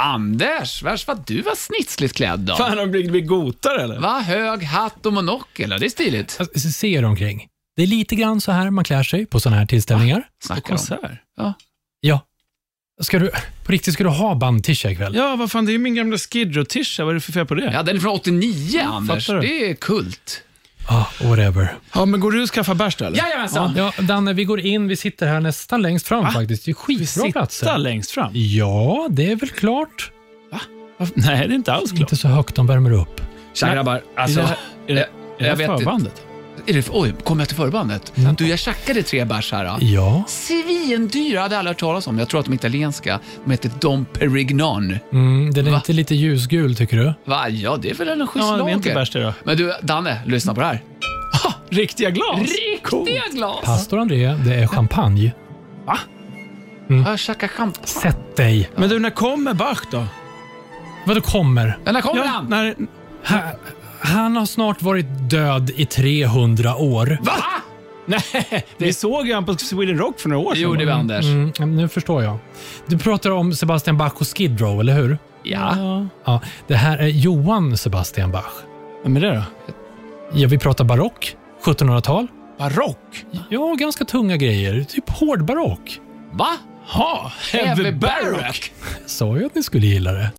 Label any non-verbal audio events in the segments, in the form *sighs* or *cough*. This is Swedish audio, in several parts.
Anders, värst vad du var snitsligt klädd då. Fan, har du blivit gotare eller? Va? Hög hatt och monokel, det är stiligt. Alltså, se er omkring. Det är lite grann så här man klär sig på sådana här tillställningar. Snackar om. Konsert? Ja. Ja. Ska du, på riktigt, ska du ha bandtisha ikväll? Ja, vad fan, det är min gamla Skid Row-tisha. Vad är det för fel på det? ja, den är från 89, Anders. fattar du? Det är kult. Ah, whatever. Ja, men går du och skaffar bärs då eller? Jajamensan. Ja, Danne, vi går in. Vi sitter här nästan längst fram Va? faktiskt. Det är skitbra Sitta platser. längst fram? Ja, det är väl klart. Varför? Nej, det är inte alls klart. Inte så högt, de värmer upp. Tja grabbar. Alltså, är det, här- är det, är det jag vet inte. Är det, oj, kommer jag till förbandet? Mm. Du, jag tjackade tre bärs här. Ja. Svindyra, hade jag aldrig hört talas om. Jag tror att de är italienska. De heter Dom Perignon. Mm, den är Va? inte lite ljusgul, tycker du? Va? Ja, det är väl en schysst Ja, det är lager. inte bärs det då. Men du, Danne, lyssna på det här. Riktiga glas? Riktiga glas! Pastor André, det är champagne. Jag tjackar champagne. Sätt dig. Men du, när kommer Bach då? Vad du kommer? Ja, när kommer Ja, han? när, Ha, han har snart varit död i 300 år. Va? *laughs* nej, vi såg ju han på Sweden Rock för några år sedan. gjorde vi, Anders. Mm, nu förstår jag. Du pratar om Sebastian Bach och Skid Row, eller hur? Ja. Ja. Det här är Johann Sebastian Bach. Vem är det då? Ja, vi pratar barock, 1700-tal. Barock? Ja, ganska tunga grejer. Typ hård barock. Va? Ha, Heavy Barock. Sa ju att ni skulle gilla det.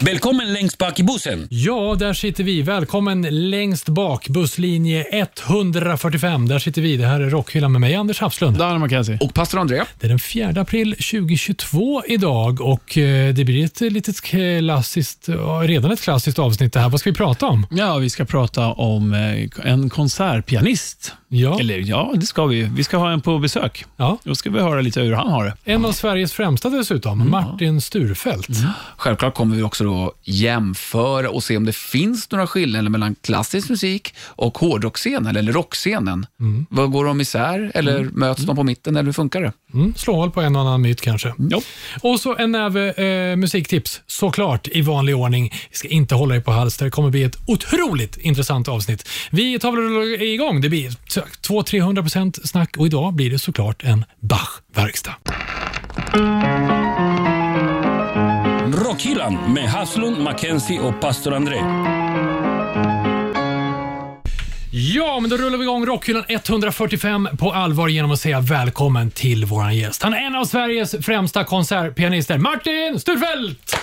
Välkommen längst bak i bussen. Ja, där sitter vi. Välkommen längst bak, busslinje 145. Där sitter vi. Det här är Rockhyllan med mig, Anders Hafslund. Danne Mackenzie. Och pastor André? Det är den 4 april 2022 idag och eh, det blir ett litet klassiskt, redan ett klassiskt avsnitt det här. Vad ska vi prata om? Ja, vi ska prata om eh, en konsertpianist. Ja, Eller ja, det ska vi. Vi ska ha en på besök. ja. Då ska vi höra lite hur han har det. En av Sveriges främsta dessutom, Martin Sturfeldt. Självklart kommer vi också då jämföra och se om det finns några skillnader mellan klassisk musik och hårdrockscenen eller rockscenen. Vad Går de isär eller möts de på mitten eller hur funkar det? Mm, slå hål på en och annan myt kanske. Ja. Och så en näve eh, musiktips, såklart i vanlig ordning. Vi ska inte hålla er på halster. Det kommer bli ett otroligt intressant avsnitt. Vi tar väl igång. Det blir 200-300% snack och idag blir det såklart en Bach-verkstad. Rockhyllan med Haslund, Mackenzie och pastor André. Ja, men då rullar vi igång Rockhyllan 145 på allvar genom att säga välkommen till våran gäst. Han är en av Sveriges främsta konsertpianister, Martin Sturfeldt!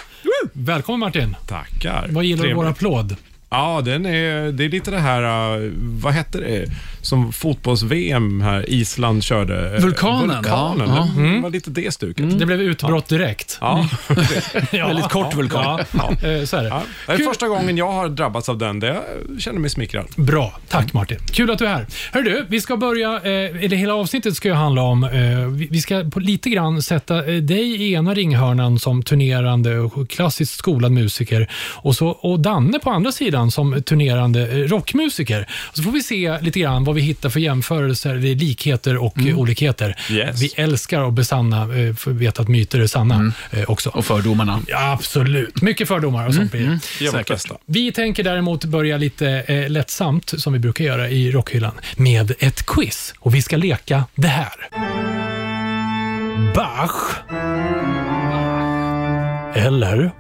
Välkommen Martin! Tackar. Vad gillar du Trevligt. vår applåd? Ja, den är, det är lite det här, uh, vad hette det, som fotbolls-VM här Island körde. Uh, Vulkanen, Vulkanen, ja. det var lite det stuket. Det blev utbrott direkt. Ja. *laughs* *laughs* Ja. Väldigt kort vulkan. Ja, *laughs* eh, så är det. Ja. Det är Kul. första gången jag har drabbats av den. Det jag känner mig smickrad. Bra, tack Martin. Kul att du är här. Hör du, vi ska börja, eh, eller hela avsnittet ska ju handla om, eh, vi, ska på lite grann sätta dig i ena ringhörnan som turnerande och klassiskt skolad musiker och, så, och Danne på andra sidan som turnerande eh, rockmusiker. Och så får vi se lite grann vad vi hittar för jämförelser, eller likheter och eh, olikheter. Yes. Vi älskar att besanna, eh, veta att myter är sanna eh, också. Och fördomarna. Ja, absolut, mycket fördomar och sånt blir det. Vårt bästa. Vi tänker däremot börja lite eh, lättsamt, som vi brukar göra i Rockhyllan, med ett quiz. Och vi ska leka det här. Bach. Eller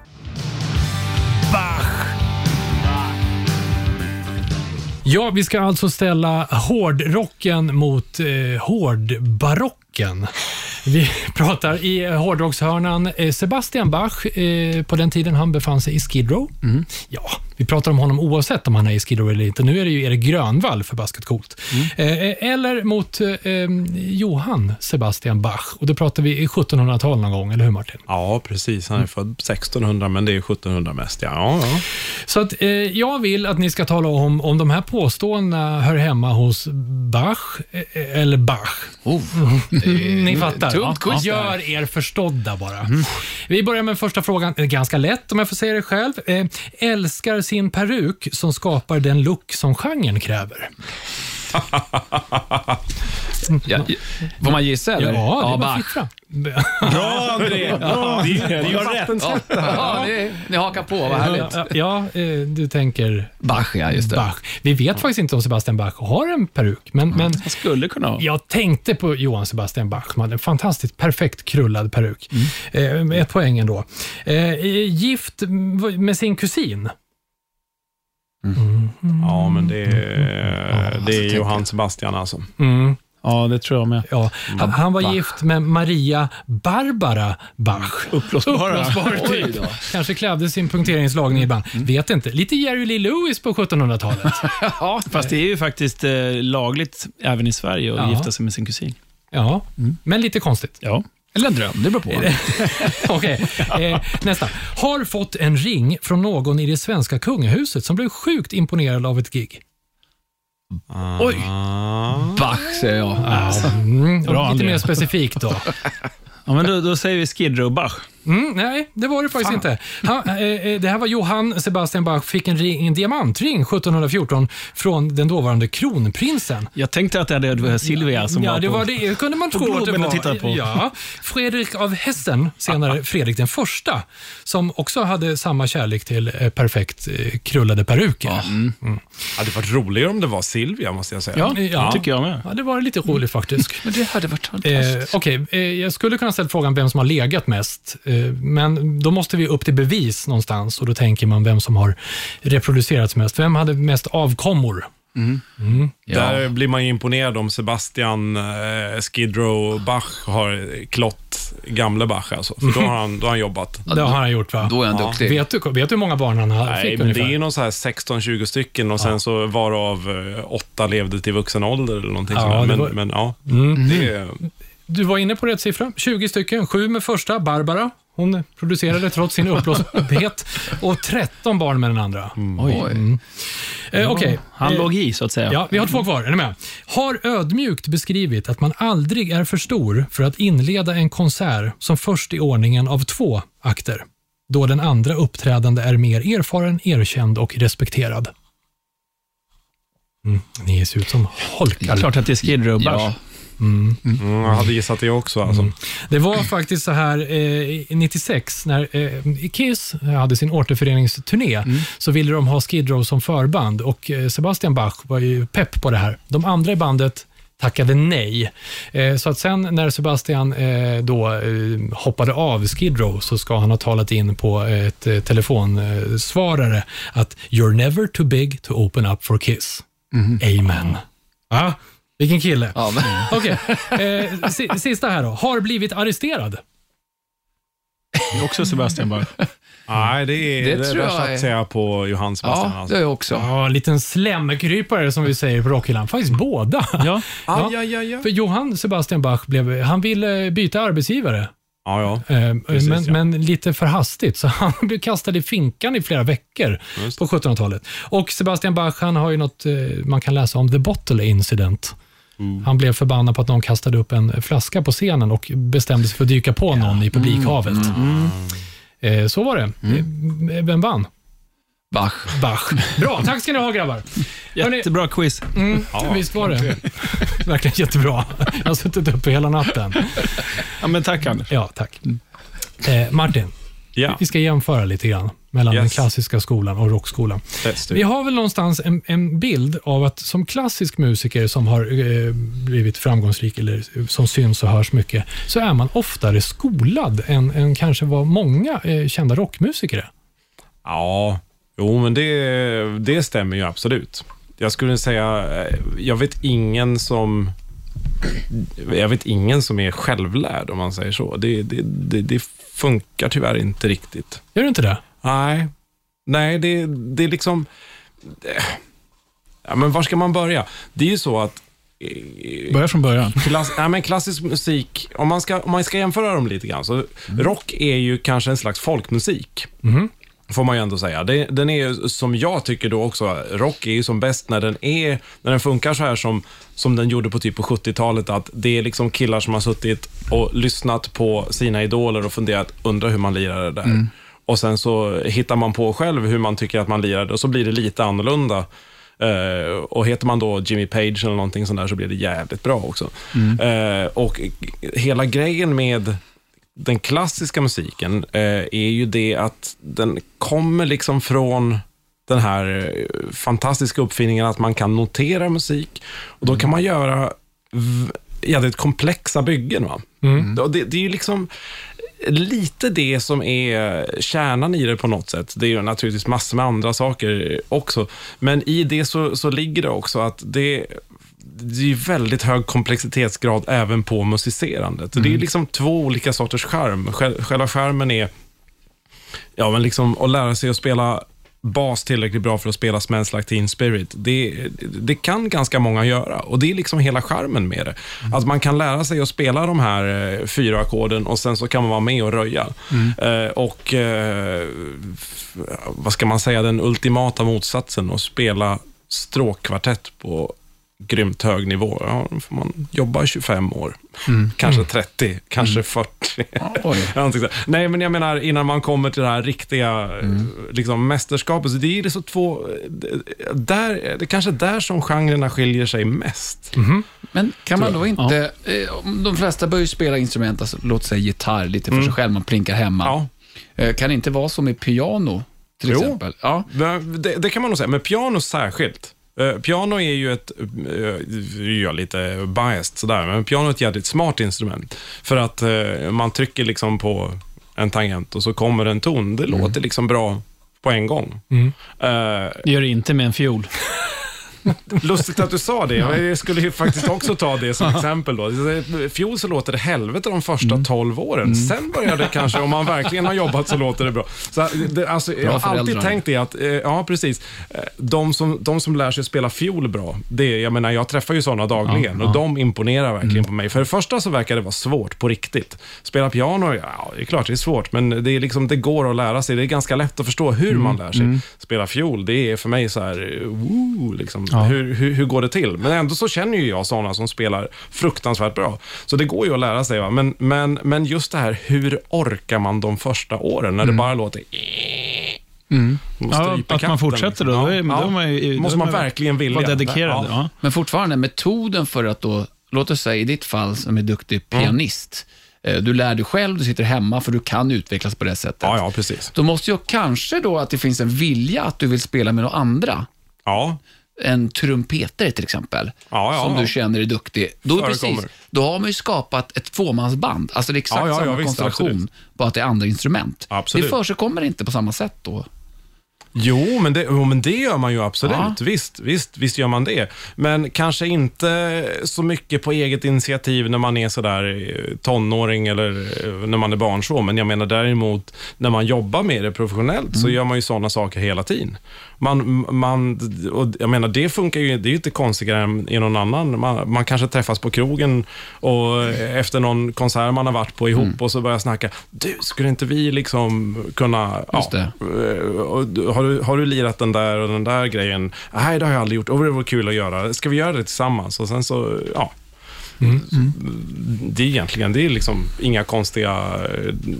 Ja, vi ska alltså ställa hårdrocken mot eh, hårdbarocken. Vi *laughs* pratar i hårdrockshörnan eh, Sebastian Bach, eh, på den tiden han befann sig i Skid Row. Ja, vi pratar om honom oavsett om han är i Skid Row eller inte. Nu är det ju Erik Grönvall, förbaskat coolt. Eh, eller mot Johann Sebastian Bach. Och då pratar vi i 1700-tal någon gång, eller hur Martin? Ja, precis. Han är född 1600, men det är 1700 mest. Ja, ja, ja. Så att, jag vill att ni ska tala om om de här påståendena hör hemma hos Bach eller Bach. Oh. *laughs* Ni fattar. tungt quiz här. Gör er förstådda bara. Vi börjar med första frågan. Den är Ganska lätt om jag får säga det själv. Eh, älskar sin peruk som skapar den look som genren kräver. *laughs* Ja, får man gissa eller? Ja, det Bach. fritt fram. Bra André! Bra. Det, det gör rätt. Ja, det, ni hakar på, vad härligt. Ja, eh, du tänker Bach, ja, just det. Bach. Vi vet faktiskt inte om Sebastian Bach har en peruk, men, men Jag skulle kunna ha. jag tänkte på Johann Sebastian Bach som hade en fantastiskt perfekt krullad peruk. Mm. Eh, med ett poäng ändå. Eh, gift med sin kusin. Ja, men det, är- det är Johann Sebastian alltså. Mm. Ja, det tror jag med. Ja, han, han var gift med Maria Barbara Bach. Uppblåsbara. *laughs* Uppblåsbar typ. då. Kanske klädde sin punkteringslagning ibland. Vet inte. Lite Jerry Lee Lewis på 1700-talet. *laughs* Ja, fast det är ju faktiskt eh, lagligt även i Sverige att Ja. gifta sig med sin kusin. Ja, men lite konstigt. Ja. Eller en dröm, det beror på. *laughs* Okej, eh, nästa. Har fått en ring från någon i det svenska kungahuset som blev sjukt imponerad av ett gig. Oj! Bach, säger jag. Mm, Bra, lite André. mer specifikt då. *laughs* ja men då, då säger vi Skid Row Bach. Mm, nej, det var det faktiskt inte. Han, eh, eh, det här var Johann Sebastian Bach, fick en, ring, en diamantring 1714 från den dåvarande kronprinsen. Jag tänkte att det var Silvia som ja, var det på... var det kunde man tro att det var. på. Ja, Fredrik av Hessen, senare *laughs* Fredrik den första, som också hade samma kärlek till eh, perfekt eh, krullade peruker. Ja, Det hade varit roligare om det var Silvia, måste jag säga. Ja, Ja. tycker jag med. det var lite roligt faktiskt. *laughs* Men det hade varit Eh, fantastiskt. Okej, eh, jag skulle kunna ställa frågan vem som har legat mest, eh, men då måste vi upp till bevis någonstans och då tänker man vem som har reproducerats mest. Vem hade mest avkommor? ja. Där blir man ju imponerad om Sebastian eh, Skid Row Bach har klott gamle Bach alltså. För då har han, då har han jobbat. Det har han gjort va? Då är han Ja. duktig. Vet, du, vet du hur många barn han har- Nej, fick men det är ju någon så här 16-20 stycken och sen så varav eh, åtta levde till vuxen ålder eller någonting Ja, Men, var- men ja, Mm. det är... Du var inne på rätt siffra. 20 stycken. Sju med första, Barbara. Hon producerade trots sin uppblåsbarhet. Och 13 barn med den andra. Oj. Eh, Okej. Han Eh, låg i, så att säga. Ja, vi har två kvar. Är ni med? Har ödmjukt beskrivit att man aldrig är för stor för att inleda en konsert som först i ordningen av två akter, då den andra uppträdande är mer erfaren, erkänd och respekterad. Mm, ni ser ut som holkar. Klart att det är Skid. Ja. Mm, jag hade gissat det också alltså. Det var faktiskt så här eh, 96 när eh, Kiss hade sin återföreningsturné så ville de ha Skid Row som förband och eh, Sebastian Bach var ju pepp på det här. De andra i bandet tackade nej. Eh, så att sen när Sebastian eh, då eh, hoppade av Skid Row så ska han ha talat in på ett eh, telefonsvarare att “You're never too big to open up for Kiss”. Amen. Ja, vilken kille. Ja, men, Okej, eh, si- sista här då. Har blivit arresterad. Det är också Sebastian Bach. Nej, det är Det det, tror jag är- satsar jag på Johann Sebastian. ja, alltså. det är jag också. Ja, en liten slemkrypare som vi säger på Rockhyllan. Faktiskt båda. Ja. Aj, aj, aj, aj. För Johann Sebastian Bach blev, han ville byta arbetsgivare, Ja, ja. eh, Precis, men, ja. men lite för hastigt, så *laughs* han blev kastad i finkan i flera veckor på 1700-talet. Och Sebastian Bach, han har ju något eh, man kan läsa om, The Bottle Incident. Mm. Han blev förbannad på att någon kastade upp en flaska på scenen och bestämde sig för att dyka på någon i publikhavet. Mm. Eh, Så var det. Eh, Vem vann? Bach. Bach. Bra, tack ska ni ha grabbar. Hörrni, Jättebra quiz. mm, visst var det? *laughs* Verkligen jättebra. Jag har suttit uppe hela natten. Ja, men tack Anders. Ja, tack. Eh, Martin, Ja, vi ska jämföra lite grann mellan den Yes. klassiska skolan och rockskolan. Vi har väl någonstans en, en bild av att som klassisk musiker som har eh, blivit framgångsrik eller som syns och hörs mycket, så är man oftare skolad än, än kanske vad många eh, kända rockmusiker är. Ja, jo men det, det stämmer ju absolut. Jag skulle säga, eh, jag vet ingen som jag vet ingen som är självlärd om man säger så. Det, det, det, det funkar tyvärr inte riktigt. Gör det inte det? Nej, nej det, det är liksom... Ja, men var ska man börja? Det är ju så att eh, Börja från början. Klass, nej, men klassisk musik, om man, ska, om man ska jämföra dem lite grann, så rock är ju kanske en slags folkmusik. Mhm. Får man ju ändå säga. Det, den är ju, som jag tycker då också, rock är ju som bäst när den är, när den funkar så här som, som den gjorde på typ på 70-talet, att det är liksom killar som har suttit och lyssnat på sina idoler och funderat, undrar hur man lirar det där. Och sen så hittar man på själv hur man tycker att man lirar det och så blir det lite annorlunda. Eh, och heter man då Jimmy Page eller någonting sånt där så blir det jävligt bra också. Eh, och hela grejen med den klassiska musiken eh, är ju det att den kommer liksom från den här eh, fantastiska uppfinningen att man kan notera musik. Och Då kan man göra jävligt komplexa byggen. Va? Och det, det är ju liksom lite det som är kärnan i det på något sätt. Det är ju naturligtvis massor med andra saker också. Men i det så, så ligger det också att det, det är ju väldigt hög komplexitetsgrad även på musicerandet. Det är liksom två olika sorters charm. Själ- Själva charmen är ja, men liksom att lära sig att spela bas tillräckligt bra för att spela Smells Like Teen Spirit. Det, det kan ganska många göra och det är liksom hela charmen med det. Att man kan lära sig att spela de här eh, fyra ackorden och sen så kan man vara med och röja. Eh, och eh, vad ska man säga, den ultimata motsatsen att spela stråkkvartett på grymt hög nivå. Ja, då får man jobba i 25 år, kanske 30, kanske 40. Oj. *laughs* Någonting så. Nej, men jag menar innan man kommer till det här riktiga mm. liksom, mästerskapet. Så det är så två... Där, det är kanske där som genrerna skiljer sig mest. Men kan man då inte, eh, om de flesta börjar ju spela instrument, alltså, låt säga gitarr, lite för sig själv, man plinkar hemma. Ja. Eh, Kan det inte vara som med piano, till Jo. exempel? Ja. Det, det kan man nog säga, men piano särskilt. Eh, piano är ju ett, uh, jag är lite biased sådär, men piano är ett jävligt smart instrument. För att eh, man trycker liksom på en tangent och så kommer en ton. Det låter liksom bra på en gång. Eh, Det gör det inte med en fiol. *laughs* *laughs* Lustigt att du sa det. Jag skulle ju faktiskt också ta det som exempel. Då. Fjol så låter det helvete de första 12 åren. Sen börjar det kanske, om man verkligen har jobbat så låter det bra. Så, det, alltså, jag har alltid tänkt det att, eh, ja precis, Eh, de som, de som lär sig spela fiol bra, det, jag menar jag träffar ju sådana dagligen och de imponerar verkligen på mig. För det första så verkar det vara svårt på riktigt. Spela piano, ja det är klart det är svårt, men det, är liksom, det går att lära sig. Det är ganska lätt att förstå hur man lär sig. Spela fiol, det är för mig så här, eh, woo, liksom. Hur, hur, hur går det till? Men ändå så känner ju jag sådana som spelar fruktansvärt bra. Så det går ju att lära sig. Va? Men, men, men just det här, hur orkar man de första åren när det bara låter och Ja, att man katten, fortsätter då. liksom. Då är- då är man ju- måste man man verkligen vilja. Var dedikerad. Ja. Ja. Men fortfarande, metoden för att då, låt oss säga i ditt fall som är duktig pianist, eh, du lär dig själv, du sitter hemma för du kan utvecklas på det sättet. Ja, ja, precis. Då måste ju kanske då att det finns en vilja att du vill spela med några andra. Ja, En trumpetare till exempel, Ja, ja, som ja. du känner är duktig. Då, är Förekommer. precis, då har man ju skapat ett tvåmansband. Alltså det är exakt samma visst, konstellation, bara att det är andra instrument. Absolut. Det förekommer inte på samma sätt då. Jo, men det, jo, men det gör man ju absolut. Ja. Visst, visst, visst gör man det. Men kanske inte så mycket på eget initiativ när man är sådär eh, tonåring eller eh, när man är barn så. Men jag menar däremot när man jobbar med det professionellt så gör man ju sådana saker hela tiden. Man, man, och jag menar, det funkar ju, det är ju inte konstigare än i någon annan. Man, man kanske träffas på krogen och efter någon konsert man har varit på ihop och så börjar snacka. Du, skulle inte vi liksom kunna... Just det. Eh, och Har du, har du lirat den där och den där grejen? Nej, det har jag aldrig gjort. Och det var kul att göra. Ska vi göra det tillsammans? Och sen så, ja. Det är egentligen, det är liksom inga konstiga...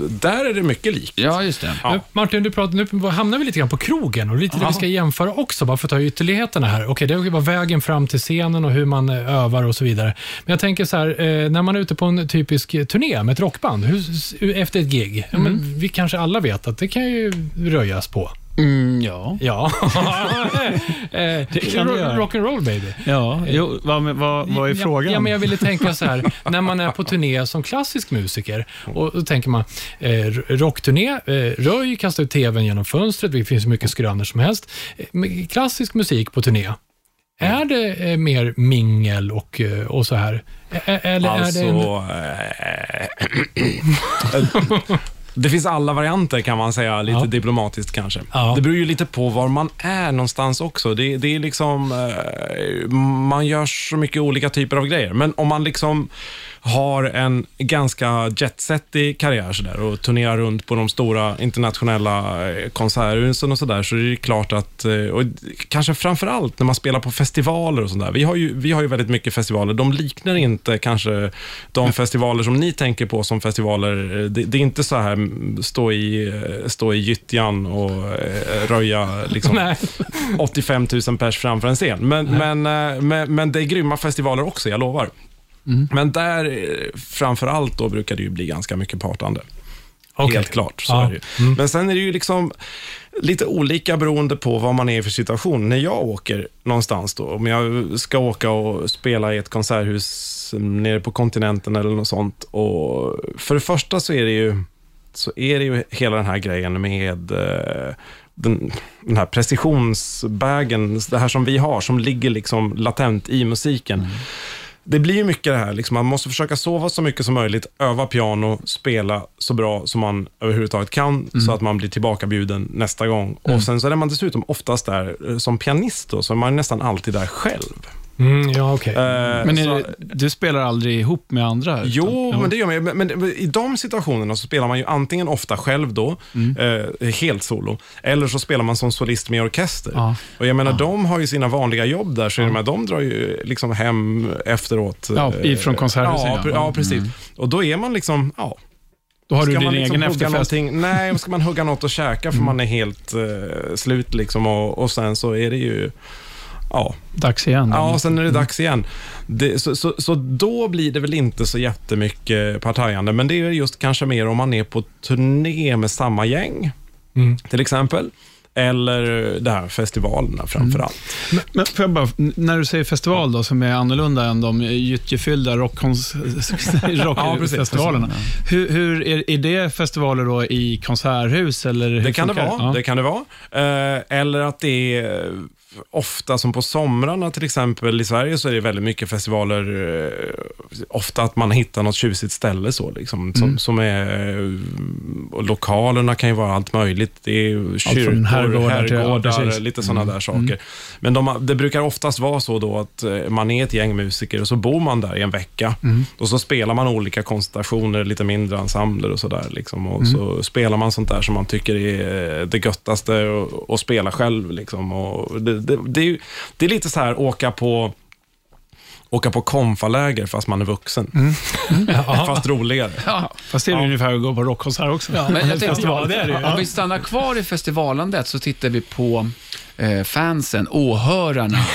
Där är det mycket likt. Ja, just det. Ja. Martin, du pratar, nu hamnar vi lite grann på krogen och lite det vi ska jämföra också, bara för att ta ytterligheterna här. Okej, det var vägen fram till scenen och hur man eh, övar och så vidare. Men jag tänker så här, eh, när man är ute på en typisk turné med ett rockband, hur, efter ett gig, ja, men vi kanske alla vet att det kan ju röjas på. Mm, ja. Ja. *laughs* Eh, kan det ro- göra. Rock'n'roll baby. Ja, jo, vad, vad, vad är Ja, frågan? Ja, men jag ville tänka så här, när man är på turné som klassisk musiker, och då tänker man, eh, rockturné, eh, röj, kasta ut tvn genom fönstret, det finns hur mycket skrönor som helst. Eh, klassisk musik på turné, är det eh, mer mingel och, eh, och så här? Eller Alltså... är det en... *clears throat* *laughs* Det finns alla varianter kan man säga, lite Ja. diplomatiskt kanske. Ja. Det beror ju lite på var man är någonstans också. Det, det är liksom, eh, man gör så mycket olika typer av grejer. Men om man liksom har en ganska jetsettig karriär sådär, och turnerar runt på de stora internationella eh, konserthusen och sådär, så är det klart att, eh, och kanske framför allt när man spelar på festivaler och sådär. Vi har ju, vi har ju väldigt mycket festivaler. De liknar inte kanske de festivaler som ni tänker på som festivaler. Eh, Det, det är inte så här mm, stå i, stå i gyttjan och röja liksom, *laughs* Nej. 85 000 pers framför en scen. Men, men, men, men det är grymma festivaler också, jag lovar. Men där, eh, framför allt då, brukar det ju bli ganska mycket partande. Okej. Helt klart, så Ja. är det ju. Men sen är det ju liksom lite olika beroende på vad man är i för situation. När jag åker någonstans då, om jag ska åka och spela i ett konserthus nere på kontinenten eller något sånt. Och för det första så är det ju, så är det ju hela den här grejen med eh, den, den här precisionsbägen, det här som vi har, som ligger liksom latent i musiken. Det blir ju mycket det här, liksom, man måste försöka sova så mycket som möjligt, öva piano, spela så bra som man överhuvudtaget kan, så att man blir tillbakabjuden nästa gång. Och Sen så är man dessutom oftast där eh, som pianist, då, så är man nästan alltid där själv. Mm, ja, okej. Eh, Men är så- det, du spelar aldrig ihop med andra? utan- Jo, Ja. men det gör man ju. Men, men i de situationerna så spelar man ju antingen ofta själv då, eh, helt solo, eller så spelar man som solist med orkester. Ja. Och jag menar, de har ju sina vanliga jobb där, så jag menar, de drar ju liksom hem efteråt. Ja, eh, ifrån konserthuset, Ja, ja. ja, Mm. precis. Och då är man liksom, ja, Då har du ska din man liksom egen efterfest. Nej, ska man hugga något och käka för man är helt eh, slut liksom och, och sen så är det ju, ja, Dags igen. Ja, sen är det dags igen. Det, så, så, så då blir det väl inte så jättemycket partajande, men det är just kanske mer om man är på turné med samma gäng, Mm. till exempel. Eller det här festivalerna framför allt. Men, men får jag bara, n- när du säger festival då, som är annorlunda än de gyttjefyllda rockkons- *laughs* Ja, precis. rockfestivalerna. hur, hur är, är det festivaler då i konserthus? Eller Det kan det vara. Ja. Det kan det vara. Eh, eller att det är ofta som på somrarna till exempel i Sverige så är det väldigt mycket festivaler. Eh, ofta att man hittar något tjusigt ställe så liksom. Som, som är, och lokalerna kan ju vara allt möjligt. Det är kyrkor, från herrgårdar ja, herrgårdar, precis. lite sådana där saker. Men de, det brukar oftast vara så då att eh, man är ett gäng musiker och så bor man där i en vecka. Och så spelar man olika konstellationer, lite mindre ensembler och sådär. Liksom. Och så spelar man sånt där som man tycker är eh, det göttaste att spela själv. Liksom. Och det, det, det, det är lite så här åka på åka på konfaläger fast man är vuxen. *laughs* Fast roligare. Ja, fast det är ju ungefär att gå på rockkonsert också. Men jag *laughs* tänkte, Festival, det är det. Om vi stannar kvar i festivalandet så tittar vi på eh, fansen, åhörarna. *laughs*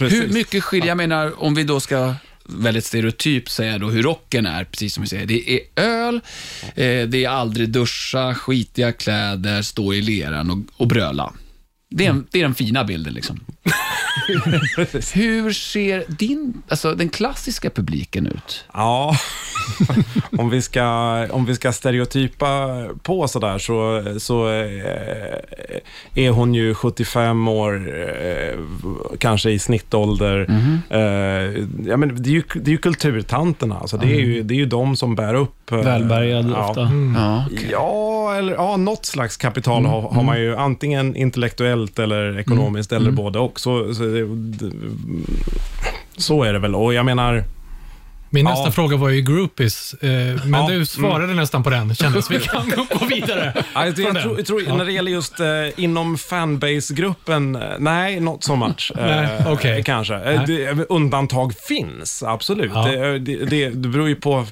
Och hur mycket skiljer, jag menar om vi då ska väldigt stereotyp säga då hur rocken är, precis som vi säger. Det är öl, eh, det är aldrig duscha, skitiga kläder, stå i leran och, och bröla. Det är, en, det är den fina bilden liksom. *laughs* Hur ser din, alltså den klassiska publiken ut? Ja, *laughs* om vi ska, om vi ska stereotypa på sådär så, så eh, är hon ju 75 år, eh, kanske i snittålder. Eh, ja, men det, är ju, det är ju kulturtanterna, alltså det, är ju, det är ju de som bär upp. eh, Välbärgad ja. ofta. Ja, Ja, eller ja, något slags kapital har, har man ju, antingen intellektuellt eller ekonomiskt, eller både och. Så, så, så är det väl. Och jag menar, Min nästa Ja. fråga var ju groupies, eh, men Ja, du svarade nästan på den, kändes. *laughs* Vi kan gå vidare. Jag, tror, jag tror, när det gäller just eh, inom fanbase-gruppen, eh, nej, not so much. *laughs* eh, Nej, okej. Kanske. Eh, det, undantag finns, absolut. Ja. Det, det, det beror ju på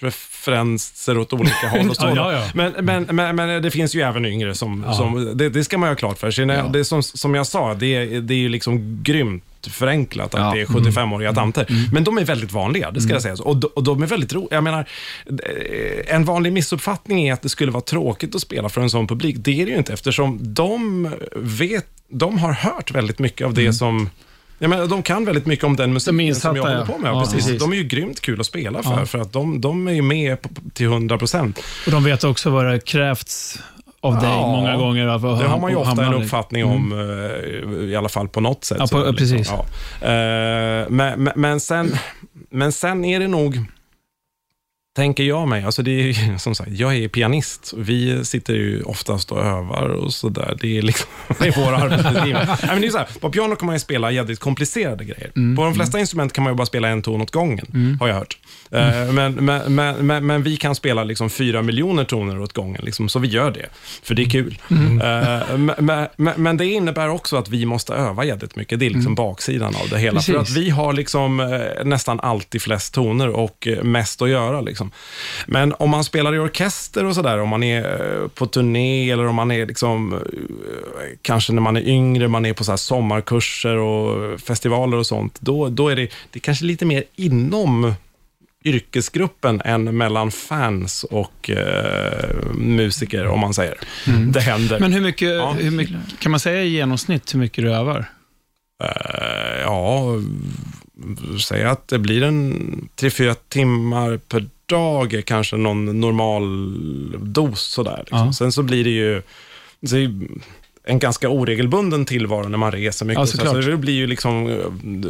preferenser åt olika *laughs* håll och så. Ja, ja, ja. Men, men, men, men det finns ju även yngre som, Ja. som det, det ska man ju ha klart för sig. Det är som, som jag sa, det, är- det är ju liksom grymt förenklat att Ja. det är 75-åriga tanter. Men de är väldigt vanliga, det ska jag säga. Och, de, och de är väldigt roliga. Jag menar, eh, en vanlig missuppfattning är att det skulle vara tråkigt att spela för en sån publik. Det är det ju inte eftersom de vet, de har hört väldigt mycket av det som jag menar, de kan väldigt mycket om den musiken insatta, som jag håller ja. på med. Ja, precis. precis. De är ju grymt kul att spela för, Ja. för att de, de är ju med på, till 100 procent. Och de vet också vad det krävts av dig Ja, många gånger. Det har man ju ofta en uppfattning. om, eh, i alla fall på något sätt. Ja, på- Så, precis. ja. Eh, Men, men, men, sen, men sen är det nog... tänker jag mig, alltså det är *laughs* som sagt, jag är pianist. Vi sitter ju oftast och övar och sådär. Det är liksom *laughs* det är vår arbetsbeskrivning. På piano kan man ju spela jävligt komplicerade grejer. Mm. På de flesta instrument kan man ju bara spela en ton åt gången, har jag hört. Eh, Men, men, men, men, men vi kan spela liksom fyra miljoner toner åt gången, liksom, så vi gör det. För det är kul. Mm. Eh, men, men, men det innebär också att vi måste öva jävligt mycket. Det är liksom baksidan av det hela. För Mm. Precis. att vi har liksom eh, nästan alltid flest toner och mest att göra. Liksom. Men om man spelar i orkester och sådär, om man är eh, på turné eller om man är liksom, eh, kanske när man är yngre, man är på så här sommarkurser och festivaler och sånt, då, då är det, det är kanske lite mer inom yrkesgruppen än mellan fans och eh, musiker, om man säger. Det händer. Men hur mycket, Ja. hur mycket, kan man säga i genomsnitt hur mycket du övar? Eh, ja, säg att det blir en 3-4 timmar per dag är kanske någon normal dos sådär. Liksom. Ja. Sen så blir det ju en ganska oregelbunden tillvaro när man reser mycket. Ja, så, såklart. så det blir ju liksom eh,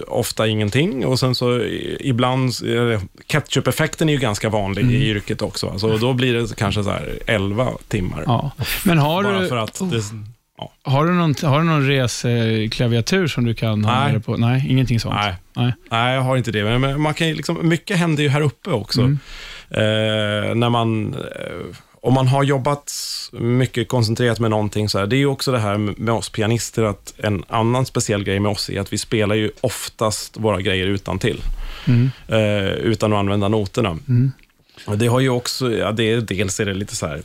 ofta ingenting och sen så ibland, eh, ketchup-effekten är ju ganska vanlig Mm. i yrket också. Alltså, då blir det kanske så här 11 timmar. Ja. Men har Bara du, för att det, ja. har du någon, har du någon reseklaviatur som du kan ha med dig på? Nej, ingenting sånt. Nej. Nej. Nej, jag har inte det. Men- man kan liksom, mycket händer ju här uppe också. Mm. Eh, när man, eh, om man har jobbat mycket koncentrerat med någonting, så här, det är ju också det här med oss pianister, att en annan speciell grej med oss är att vi spelar ju oftast våra grejer utan till Mm. eh, utan att använda noterna. Mm. Det har ju också, ja, det är, dels är det lite så här,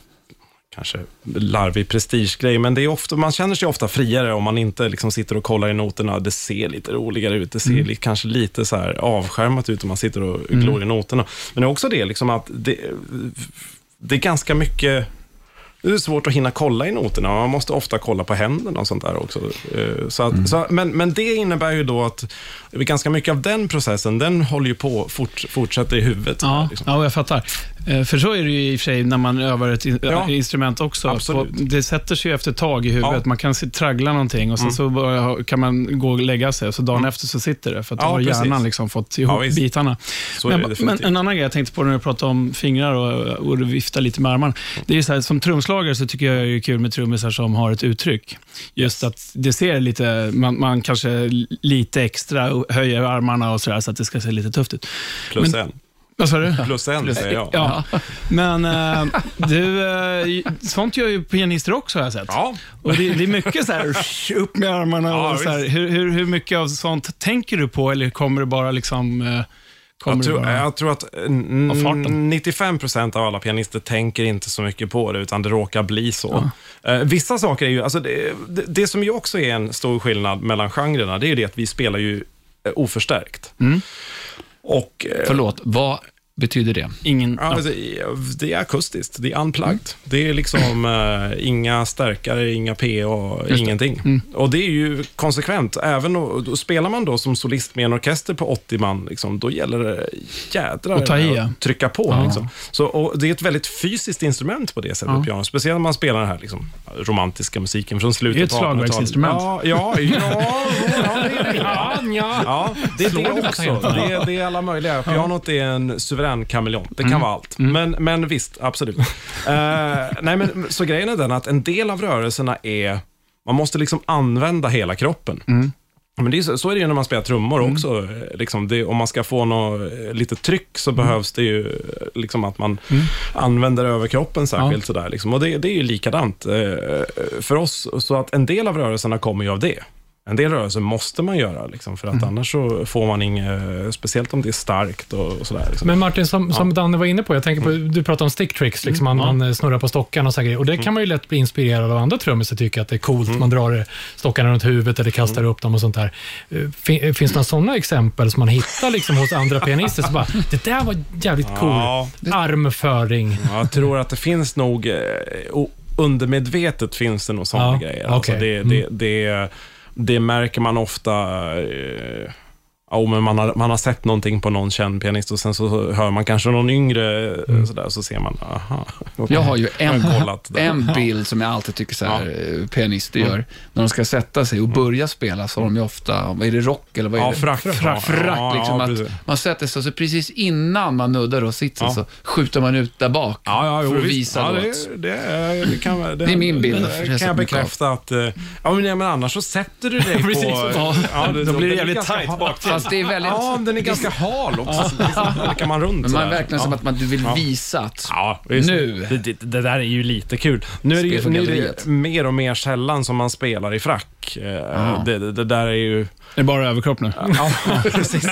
kanske larvig prestigegrej, men det är ofta, man känner sig ofta friare om man inte liksom sitter och kollar i noterna. Det ser lite roligare ut, det ser Mm. kanske lite så här avskärmat ut om man sitter och glor i noterna. Men det är också det liksom att det, det är ganska mycket det är svårt att hinna kolla i noterna. Man måste ofta kolla på händerna och sånt där också. Eh, Så att, så, men, men det innebär ju då att ganska mycket av den processen, den håller ju på, fort, fortsätter i huvudet. Ja, liksom. ja, jag fattar. Eh, För så är det ju i och för sig när man övar ett in- Ja, instrument också. På- Det sätter sig ju efter ett tag i huvudet. Ja. Man kan traggla någonting och sen Mm. så bara kan man gå och lägga sig så dagen Mm. efter så sitter det. För att då Ja, har hjärnan precis. liksom fått Ja, ihop visst. bitarna. Så Men, men en annan grej jag tänkte på när du pratade om fingrar och, och du viftar lite med armarna. Det är ju så här, som trumslagare så tycker jag det är kul med trummisar som har ett uttryck. Just att det ser lite, man, man kanske lite extra höjer armarna och sådär så att det ska se lite tufft ut. Plus men- en. Vad sa du? Plus en, säger jag. Ja, men eh, du, eh, sånt gör ju pianister också har jag sett. Ja. Och det, det är mycket så här, *laughs* upp med armarna Ja, och så här. Hur, hur, hur mycket av sånt tänker du på eller kommer det bara liksom... eh, Kommer Jag tror, det bara... jag tror att mm, Av farten. 95 procent av alla pianister tänker inte så mycket på det, utan det råkar bli så. Eh, vissa saker är ju, alltså det, det, det som ju också är en stor skillnad mellan genrerna, det är ju det att vi spelar ju eh, oförstärkt. Och, eh, Förlåt, vad betyder det? Ingen... Ja, alltså, det är akustiskt, det är unplugged. Det är liksom eh, inga stärkare, inga PA, det. ingenting. Mm. Och det är ju konsekvent. Även och, då spelar man då som solist med en orkester på 80 man, liksom, då gäller det jädrar Och ta i, att trycka på. Ja. Liksom. Så, och det är ett väldigt fysiskt instrument på det sättet, Ja. piano. Speciellt när man spelar den här liksom, romantiska musiken från slutet Det är ett 1800-talet. slagverksinstrument. Ja, ja, ja, ja, det är det. Ja, ja. Det är det också. Det är, det är alla möjliga. Pianot är en suverän kameleont. Det kan Mm. vara allt. Men, men visst, absolut. *laughs* Eh, nej, men, så grejen är den att en del av rörelserna är, man måste liksom använda hela kroppen. Mm. Men det är så, så är det ju när man spelar trummor också. Eh, Liksom det, om man ska få något, eh, lite tryck så behövs det ju liksom att man använder överkroppen särskilt. Sådär, liksom. Och det, det är ju likadant eh, för oss. Så att en del av rörelserna kommer ju av det. En del rörelser måste man göra, liksom, för att annars så får man inget, speciellt om det är starkt och, och sådär. Liksom. Men Martin, som, som Danne var inne på, jag tänker på, Mm. du pratar om stick tricks, liksom man, man eh, snurrar på stockarna och så grejer. Och det kan man ju lätt bli inspirerad av andra trummisar, tycker att det är coolt. Mm. Man drar stockarna runt huvudet eller kastar upp dem och sånt där. Eh, fin- eh, Finns det några sådana exempel som man hittar liksom hos andra pianister? Så bara, det där var jävligt cool. Ja. Armföring. Jag tror att det finns nog, undermedvetet finns det nog sådana Ja, grejer. okej. Alltså det, Mm. det, det, det märker man ofta. Eh, Ja, men man har, man har sett någonting på någon känd pianist och sen så hör man kanske någon yngre mm. sådär, så ser man, aha. Jag har ju en, en bild som jag alltid tycker så här, eh, pianister gör. När de ska sätta sig och börja spela så har de ju ofta, vad är det, rock eller vad är Ja, det? frack. Frack, Ja, frack ja, liksom. ja, att man sätter sig och så precis innan man nuddar och sitsen Ja. så skjuter man ut där bak Ja, ja, jo, för att visst. visa ja, det, det, är- det, kan, det, Det är min bild. Det, kan jag bekräfta att... eh, Ja, men, ja, men annars så sätter du dig *laughs* på... Precis. Ja, det, då blir det jävligt tajt bak till. Fast det är väldigt... Ja, den är ganska hal också. så liksom halkar man runt Men man verkligen som ja. att man, du vill Ja. visa att Ja. Nu. Det, det, det där är ju lite kul. Nu är det, ju, nu är det mer och mer sällan som man spelar i frack. Eh, Ja. Det, det, det där är ju... Det är bara överkropp nu. Ja, *laughs* precis.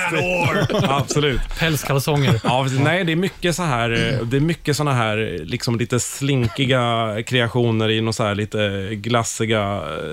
Absolut. Pälskalsonger. Ja, nej, det är mycket så här, eh, det är mycket såna här liksom lite slinkiga kreationer i någon så här lite glassiga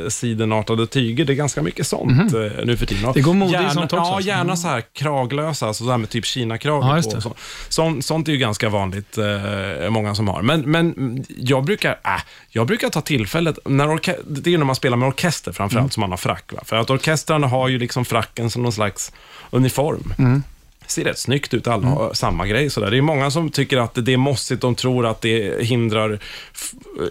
eh, sidenartade tyger. Det är ganska mycket sånt eh, nu för tiden. Och Det går mode i gärna, sånt också, Ja. Gärna så här kraglösa, alltså så här med typ Kina-krage Ja, på. Så. Sånt, sånt är ju ganska vanligt, eh, många som har. Men, men jag brukar, äh, jag brukar ta tillfället, när orke- det är ju när man spelar med orkester framförallt Mm. som man har frack. Va? För att orkestrarna har ju liksom fracken som någon slags uniform Mm. Ser rätt snyggt ut, alla har samma grej. Sådär. Det är många som tycker att det är mossigt, de tror att det hindrar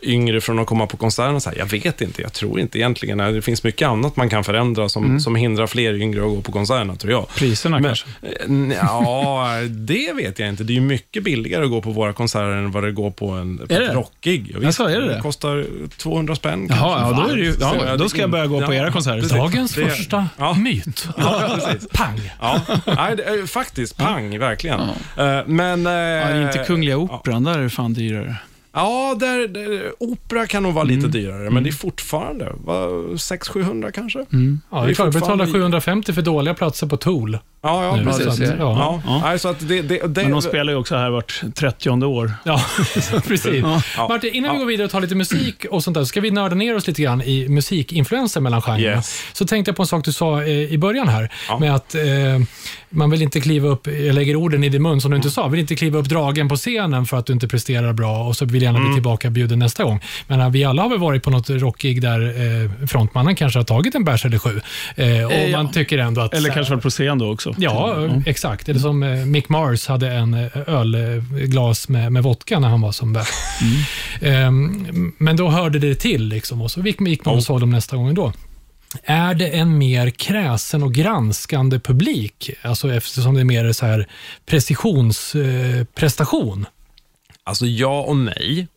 yngre från att komma på konserterna. Jag vet inte, jag tror inte egentligen. Det finns mycket annat man kan förändra som, som hindrar fler yngre att gå på konserterna, tror jag. Priserna Men, kanske? eh, ja, det vet jag inte. Det är ju mycket billigare att gå på våra konserter än vad det går på en på Är rockig. Ja, Jaså, är det det? kostar 200 spänn. Jaha, ja, då, är det ju, ja, då ska jag börja gå på ja, era konserter. precis. Dagens Det- första Ja. myt. Ja, *laughs* precis. Pang! Ja, nej, det är, faktiskt. Pang, verkligen. Eh, Men... eh, Ja, det är inte Kungliga Operan, där är det fan dyrare. Ja, där, där, opera kan nog vara lite Mm. dyrare, men det är fortfarande 600-700 kanske. Ja, Det är klart, betala fortfarande- 750 för dåliga platser på Tool. Ja, ja, Nu, precis. så att, ja. Ja, Ja. Nej, så att det, det, det, Men de spelar ju också här vart 30 år. Ja, *laughs* precis. Ja. Martin, innan vi går vidare och tar lite musik och sånt där, så ska vi nörda ner oss lite grann i musikinfluenser mellan genrerna. Yes. Så tänkte jag på en sak du sa eh, i början här, Ja. med att eh, man vill inte kliva upp, jag lägger orden i din mun som du inte sa, vill inte kliva upp dragen på scenen för att du inte presterar bra och så vill gärna Mm. bli tillbaka bjuden nästa gång. Men eh, vi alla har väl varit på något rockig där eh, frontmannen kanske har tagit en bärs eller sju. Eh, och Eh, ja. man tycker ändå att... Eller kanske varit på scen då också. Ja, exakt. Eller som eh, Mick Mars hade en eh, ölglas med, med vodka när han var som bäst. Ehm, men då hörde det till liksom, och så gick, man och såg dem nästa gång då. Är det en mer kräsen och granskande publik? Alltså eftersom det är mer så här precisionsprestation? Eh? Alltså ja och nej,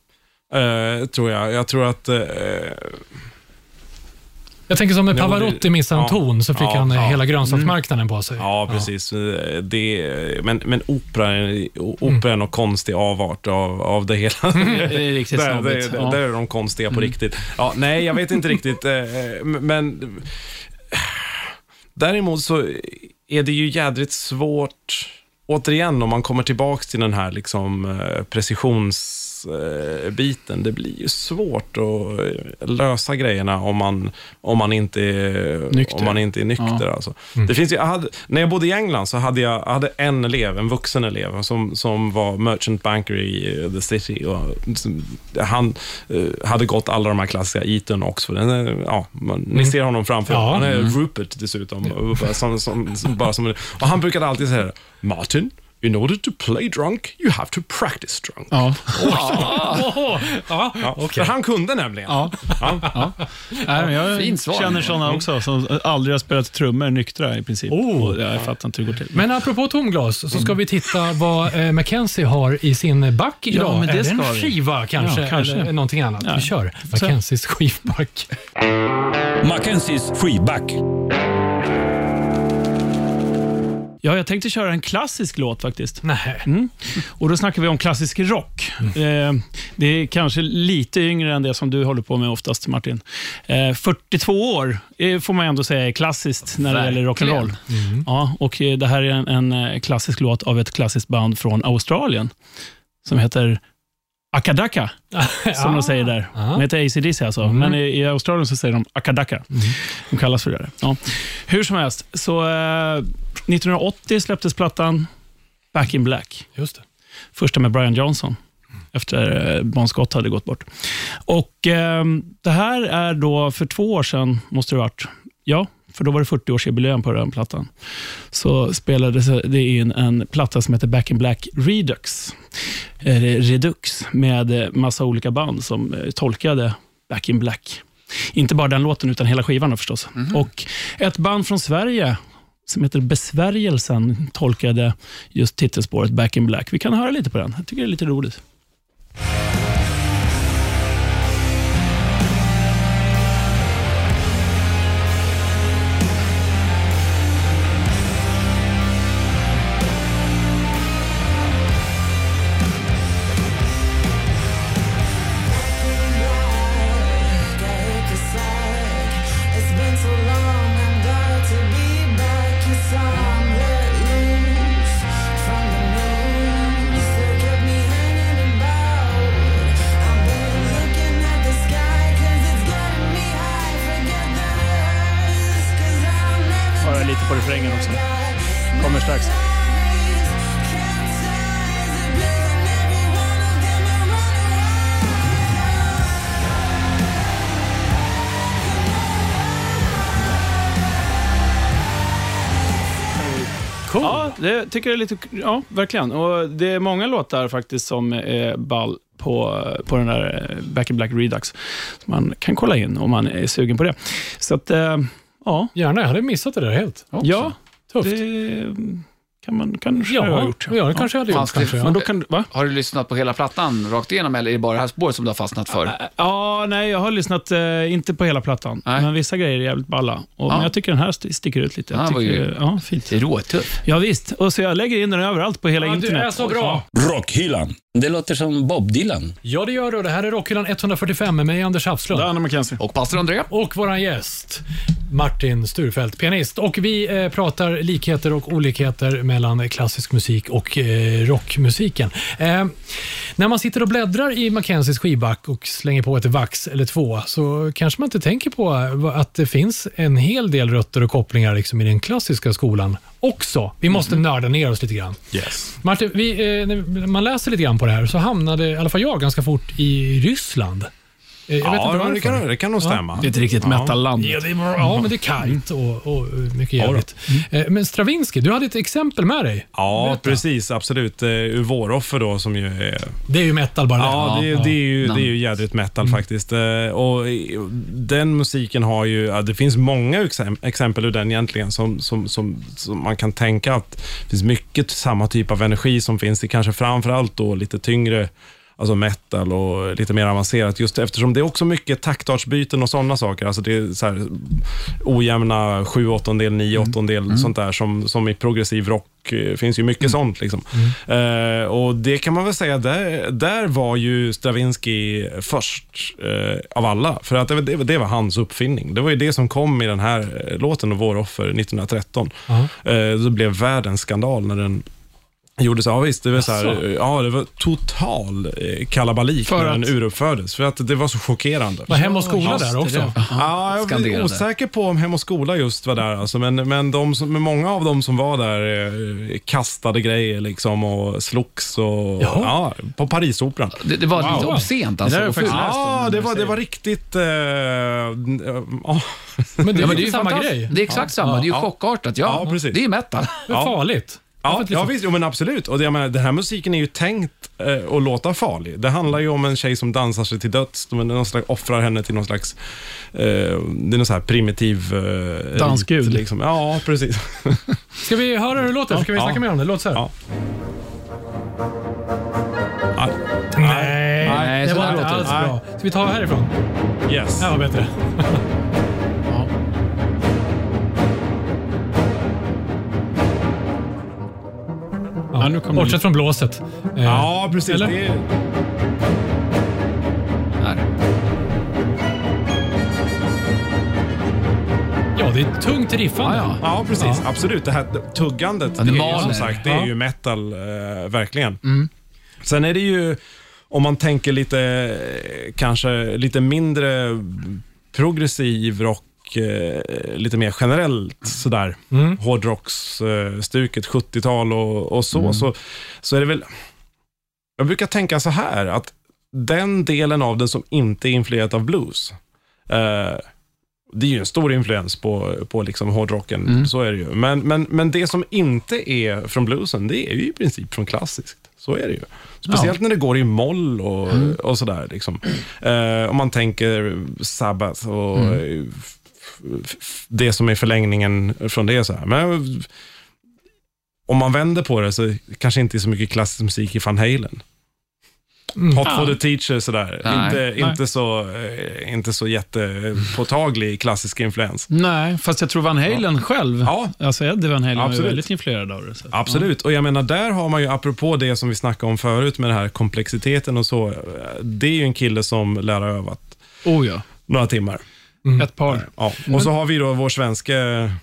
eh, tror jag. Jag tror att... Eh, Jag tänker som när Pavarotti missade en ton så fick Ja, han ja. hela grönsaksmarknaden på sig. ja, precis. Det, men, men opera, är- opera är någon konstig avart av, av det hela. *laughs* Det är *laughs* riktigt Där, där, Ja. där är de konstiga på riktigt. Ja, nej, jag vet inte riktigt. eh, Men *sighs* däremot så är det ju jädrigt svårt, återigen om man kommer tillbaka till den här liksom eh, precisionsbiten. Det blir ju svårt att lösa grejerna om man, om man inte är Nykter. Om man inte är nykter alltså. Det finns ju, jag hade, när jag bodde i England så hade jag, hade en elev, en vuxen elev, som, som var merchant banker i the city. Och, han eh, hade gått alla de här klassiska Eton och Oxford. Ja, man, Ni ser honom framför. Ja. Han är Rupert dessutom. Som, som, som, bara som, och han brukade alltid säga Martin, in order to play drunk, you have to practice drunk. Ja. Åh, *laughs* ja, Ja, okej. För han kunde nämligen. Ja. Ja. Nej, men jag Fint svar. känner sådana också som aldrig har spelat trummor nyktra i princip. Oh. Jag fattar inte hur det går till. Men apropå tomglas så ska vi titta vad eh, Mackenzie har i sin back idag. men det är det en vi. skiva kanske? Ja, kanske. Eller någonting annat? Ja. Vi kör Mackenzies skivback. Mackenzies freeback. Ja, jag tänkte köra en klassisk låt faktiskt. Nej. Mm. Och Då snackar vi om klassisk rock. Eh, det är kanske lite yngre än det som du håller på med oftast, Martin. Eh, 42 år eh, får man ändå säga är klassiskt när det gäller rock'n'roll. Ja, och eh, det här är en, en eh, klassisk låt av ett klassiskt band från Australien som heter Akadaka, *laughs* som de säger där. Ah. De heter ACDC alltså, men i, i Australien så säger de Akadaka. De kallas för det. Ja. Hur som helst, så eh, 1980 släpptes plattan Back in Black. Just det. Första med Brian Johnson, efter eh, Bon Scott hade gått bort. Och eh, Det här är då för två år sedan, måste det ha varit. Ja, för då var det 40-årsjubileum på den plattan, så spelades det in en platta som heter Back in Black Redux. Eh, Redux, med eh, massa olika band som eh, tolkade Back in Black. Inte bara den låten, utan hela skivan förstås. Och ett band från Sverige som heter Besvärjelsen tolkade just titelspåret Back in Black. Vi kan höra lite på den. Jag tycker det är lite roligt. Det tycker jag är lite... Ja, verkligen. Och det är många låtar faktiskt som är ball på, på den där eh, Back in Black Redux. Så man kan kolla in om man är sugen på det. Så att, eh, ja. Gärna, jag hade missat det där helt. Ja, Tufft. det kan man kanske ha Ja, gjort. ja, det kanske jag hade gjort. Det- Kanske, Men ja. då kan, va? Har du lyssnat på hela plattan rakt igenom eller är det bara det här spåret som du har fastnat för? Ja, nej, jag har lyssnat, eh, inte på hela plattan, Nej. men vissa grejer är jävligt balla. Och, Ja. Men jag tycker den här st- sticker ut lite. Ja, Jag var tycker, ju- ja, fint. Det är råtuff. Ja, visst. Och så jag lägger in den överallt på hela Ja, du internet. är så bra. Rockhyllan. Det låter som Bob Dylan. Ja, det gör du. Det här är Rockhyllan 145 med mig, Anders Hafslund. Där, Anna McKenzie. Och pastor André? Och våran gäst, Martin Sturfeldt, pianist. Och vi eh, pratar likheter och olikheter mellan klassisk musik och eh, rockmusiken. Eh, när man sitter och bläddrar i Mackenzies skivback och slänger på ett vax eller två, så kanske man inte tänker på eh, att det finns en hel del rötter och kopplingar liksom i den klassiska skolan också. Vi måste nörda ner oss lite grann. Yes. Martin, vi, eh, när man läser lite grann på det här så hamnade i alla fall jag ganska fort i Ryssland. Jag vet Ja, inte det kan, det kan nog stämma. Det är ett riktigt metalland. Ja, det är, ja, men det är kargt och, och mycket jävligt. Eh, Men Stravinsky, du hade ett exempel med dig. Ja, Berätta. precis. Absolut. Eh, Ur Våroffer då, som ju är... Det är ju metal bara Ja, det, Ja. det, är ju, det är ju jädrigt metal faktiskt. Eh, Och den musiken har ju... Ja, det finns många exem- exempel ur den egentligen som, som, som, som man kan tänka att det finns mycket samma typ av energi som finns i kanske framförallt då lite tyngre Alltså metal och lite mer avancerat just eftersom det är också mycket taktartsbyten och sådana saker. Alltså det är så här ojämna sju åttondel, nio åttondel, sånt där som, som i progressiv rock eh, finns ju mycket sånt. Liksom. Eh, och det kan man väl säga, där, där var ju Stravinsky först eh, av alla. För att det, det, det var hans uppfinning. Det var ju det som kom i den här låten, Vår offer, 1913. Ja. Eh, det blev världens skandal när den gjordes. Ja visst, det var, så här, ja, det var total eh, kalabalik För när att- den uruppfördes. För att det var så chockerande. Var Hem och skola där det, också? det. Ja, jag är osäker på om Hem och skola just var där. Alltså, men men, de som, men många av dem som var där eh, kastade grejer liksom, och slogs. Och, ja, på Parisoperan. Det, det var lite Wow. obscent Det alltså. och faktiskt Ja, det var, det var riktigt... Eh, ja. Men det är Ja, men ju det är ju samma grej. Det är exakt samma. Det är ju Ja. chockartat. Ja, Ja, precis. det är ju metal. Det är Ja. farligt. Ja, Varför ja liksom- visst, jo, men absolut. Och det, jag menar, den här musiken är ju tänkt eh, att låta farlig. Det handlar ju om en tjej som dansar sig till döds. De någon slags, offrar henne till någon slags... Eh, det är någon så här primitiv... Eh, Dansgud. Liksom. Ja, precis. *laughs* Ska vi höra hur det låter? Ska vi Ja. snacka mer om det? Låt så här. Ja. Ja, Nej, Nej, det var där inte alls det. bra. Ska vi ta härifrån? yes. Det här var bättre. *laughs* Ja, nu kommer Bortsett från blåset. Eh, Ja, precis. Eller? Det. Ja, det är tungt riffande. Ja, ja. ja, precis. Ja. Absolut. Det här tuggandet, Ja, det, det är ju som sagt, det är ju metal, eh, verkligen. Mm. Sen är det ju, om man tänker lite, kanske lite mindre progressiv rock, eh, lite mer generellt sådär, Mm. hårdrocksstuket, 70-tal och, och så, så, så är det väl, jag brukar tänka så här, att den delen av den som inte är influerat av blues, eh, det är ju en stor influens på, på liksom hårdrocken, så är det ju. Men, men, men det som inte är från bluesen, det är ju i princip från klassiskt. Så är det ju. Speciellt när det går i moll och, och sådär. Liksom. Eh, om man tänker Sabbath och eh, f- det som är förlängningen från det. Så här. Men om man vänder på det så kanske inte är så mycket klassisk musik i Van Halen. Hot for the teacher sådär. Nej. Inte, Nej. inte, så, eh, inte så jättepåtaglig klassisk influens. Nej, fast jag tror Van Halen själv, Ja. alltså Eddie Van Halen Absolut. väldigt influerad av det. Absolut, och jag menar där har man ju, apropå det som vi snackade om förut med den här komplexiteten och så, eh, det är ju en kille som lär ha övat Oh ja, några timmar. Ett par. Ja. Och så har vi då vår svenska...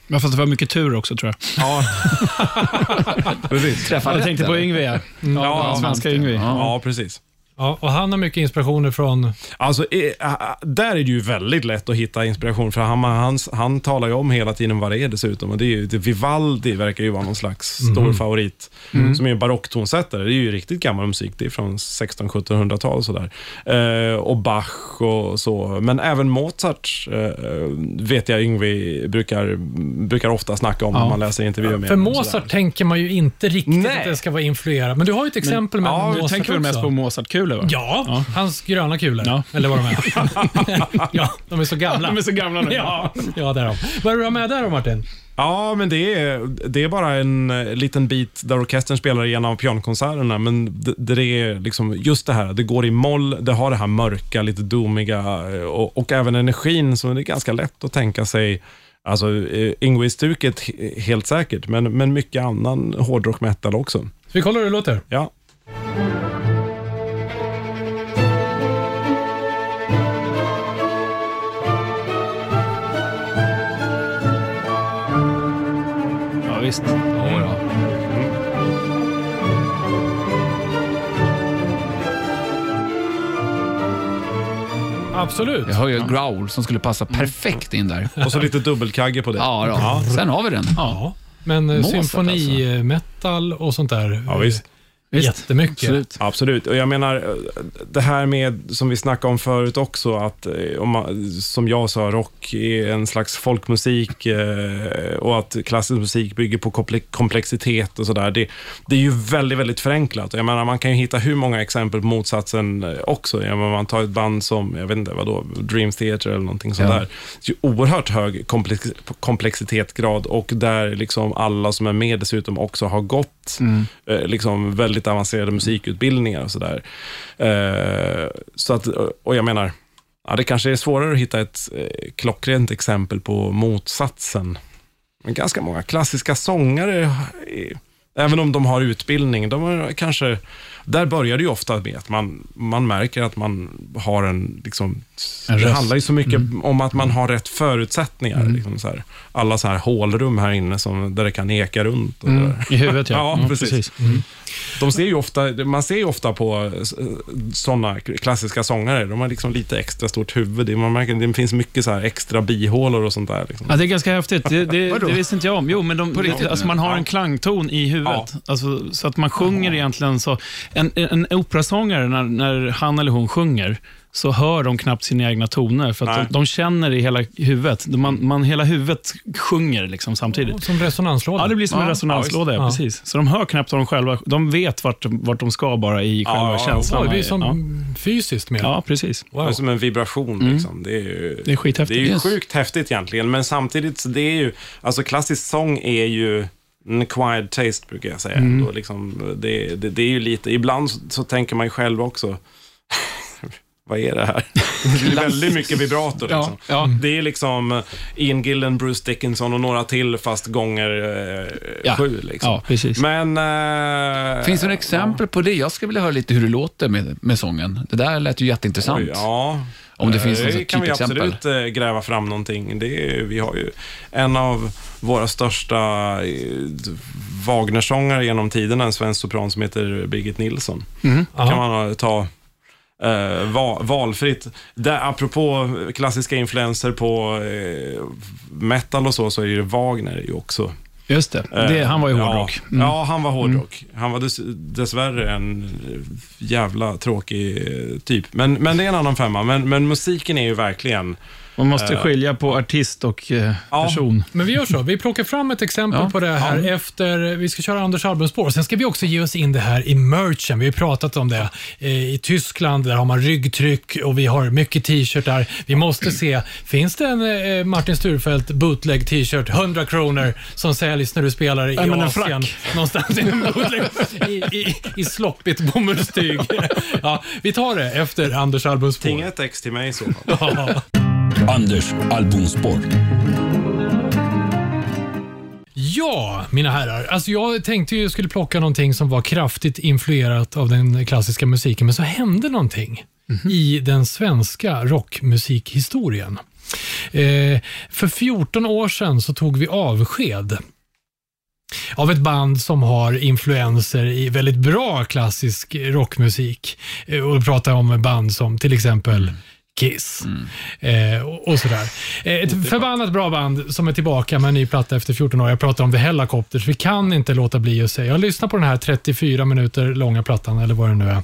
Men fast det var mycket tur också tror jag. Ja, *laughs* precis. Träffa Jag rätt, tänkte på? Yngve, ja. ja, Ja, svenska Yngve. Ja. Ja, precis. Ja, och han har mycket inspirationer från... Alltså, eh, äh, där är det ju väldigt lätt att hitta inspiration, för han, han, han talar ju om hela tiden vad det är dessutom. Och det är ju, det Vivaldi verkar ju vara någon slags stor favorit, som är en barocktonsättare. Det är ju riktigt gammal musik, det är från 1600-1700-tal och sådär. Eh, och Bach och så. Men även Mozart eh, vet jag Yngwie brukar, brukar ofta snacka om när man läser intervjuer med För Mozart tänker man ju inte riktigt Nej. att det ska vara influerad. Men du har ju ett exempel med Ja, Mozart du tänker väl mest på Mozart-kulor? Va? Ja, hans gröna kulor. Ja. Eller vad de är. *laughs* ja, de är så gamla. De är så gamla nu. Ja, ja det är de. Vad är du har med där då, Martin? Ja, men det är, det är bara en eh, liten bit där orkestern spelar i en av pianokonserterna. Men det, det är liksom just det här, det går i moll, det har det här mörka, lite doomiga eh, och, och även energin som det är ganska lätt att tänka sig. Alltså, eh, Yngwie-stuket he- helt säkert, men, men mycket annan hårdrock metal också. Så vi kollar hur det låter. Ja. Ja, visst. Absolut. Jag hör ju growl som skulle passa perfekt in där. Och så lite dubbelkagge på det. Ja, då. Sen har vi den. Ja. Men eh, Mozart symfoni-metal och sånt där. Ja, visst. Visst. Jättemycket. Absolut. Absolut, och jag menar eh, det här med, som vi snackade om förut också, att eh, om man, som jag sa, rock är en slags folkmusik eh, och att klassisk musik bygger på komple- komplexitet och sådär. Det, det är ju väldigt, väldigt förenklat. Jag menar, man kan ju hitta hur många exempel på motsatsen också. Jag menar, man tar ett band som, jag vet inte, vadå, Dream Theater eller någonting sånt Ja. där. Det är ju oerhört hög komplex, komplexitetsgrad och där liksom alla som är med dessutom också har gått eh, liksom väldigt avancerade musikutbildningar och sådär. Eh, så att, och jag menar, ja, det kanske är svårare att hitta ett eh, klockrent exempel på motsatsen. Men ganska många klassiska sångare, eh, även om de har utbildning, de är kanske, där börjar det ju ofta med att man, man märker att man har en, liksom, En det handlar ju så mycket om att man har rätt förutsättningar. Liksom så här. Alla så här hålrum här inne som, där det kan eka runt. Där. I huvudet, ja. *laughs* Ja, Mm, precis. De ser ju ofta, man ser ju ofta på sådana klassiska sångare, de har liksom lite extra stort huvud. Det- Man märker det finns mycket så extra bihålor och sånt där. Liksom. Ja, det är ganska häftigt. Det, det, *laughs* det visste inte jag om. Jo, men de, alltså man har en klangton i huvudet. Ja. Alltså, så att man sjunger egentligen så. En, en operasångare, när, när han eller hon sjunger, så hör de knappt sina egna toner, för att de, de känner i hela huvudet. Man, man, hela huvudet sjunger liksom samtidigt. Som resonanslåda. Ja, det blir som en Ja, resonanslåda, ja, ja. precis. Så de hör knappt vad de själva... De vet vart, vart de ska bara i själva Ja, ja, känslan. Ja, det blir Ja. som fysiskt mer. Ja, precis. Det är som en vibration. Liksom. Det är ju, Det är skithäftigt. Det är ju Yes. sjukt häftigt egentligen, men samtidigt, så det är ju, alltså klassisk sång är ju en acquired taste brukar jag säga. Ändå, liksom, det, det, det är ju lite, ibland så, så tänker man ju själv också, *laughs* vad är det här? *laughs* Det är väldigt mycket vibrato. Ja, Liksom. ja. Det är liksom Ian Gillen, Bruce Dickinson och några till, fast gånger eh, Ja. sju. Liksom. Ja. Men... eh, Finns det några exempel på det? Jag skulle vilja höra lite hur det låter med, med sången. Det där lät ju jätteintressant. Oj, ja. Om det finns Eh, något Det kan vi absolut eh, gräva fram någonting. Det är, vi har ju en av våra största eh, Wagnersångare genom tiderna, en svensk sopran som heter Birgit Nilsson. Ja. kan man ta eh, va, valfritt. Där, apropå klassiska influenser på eh, metal och så, så är ju Wagner ju också Just det. det han var ju Eh, hårdrock. Ja, Mm. ja, han var hårdrock. Han var dess, dessvärre en jävla tråkig eh, typ. Men, men det är en annan femma. Men, men musiken är ju verkligen Man måste skilja på artist och eh, Ja. person. Men vi gör så. Vi plockar fram ett exempel Ja. på det här efter vi ska köra Anders albumspår. Sen ska vi också ge oss in det här i merchen. Vi har pratat om det. Eh, I Tyskland där har man ryggtryck och vi har mycket t-shirtar. Vi måste se, finns det en eh, Martin Sturfeldt bootleg t-shirt, 100 kronor, som säljs när du spelar i Ja, en Asien? Någonstans i, en bootleg, i, i, i sloppigt bomullstyg. *laughs* Ja, vi tar det efter Anders albumspår. Tinga ett ex till mig i så fall. Anders albumspår. Ja, mina herrar. Alltså jag tänkte ju jag skulle plocka någonting som var kraftigt influerat av den klassiska musiken, men så hände någonting i den svenska rockmusikhistorien. Eh, för 14 år sedan så tog vi avsked av ett band som har influenser i väldigt bra klassisk rockmusik. Eh, Och då pratar jag om band som till exempel Kiss eh, och, och sådär. Eh, ett förbannat bra band som är tillbaka med en ny platta efter 14 år. Jag pratar om The Hellacopters. Vi kan inte låta bli att säga. Jag lyssnar på den här 34 minuter långa plattan, eller vad det nu är.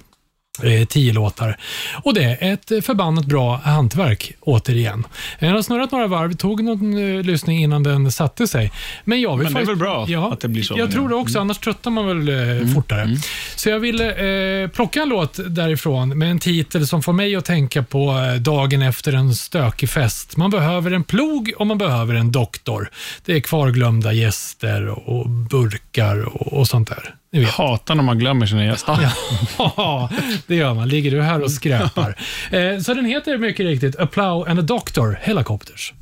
Eh, tio låtar. Och det är ett förbannat bra hantverk, återigen. Den har snurrat några varv, tog någon eh, lyssning innan den satte sig. Men jag vill Men det är väl bra att det blir så. Jag tror det också, annars tröttar man väl eh, fortare. Så jag ville eh, plocka en låt därifrån med en titel som får mig att tänka på dagen efter en stökig fest. Man behöver en plog och man behöver en doktor. Det är kvarglömda gäster och, och burkar och, och sånt där. Ni vet. Hatar när man glömmer sina gäster. *laughs* Ja, det gör man. Ligger du här och skräpar. *laughs* Eh, så den heter mycket riktigt A Plow and a Doctor Helicopters.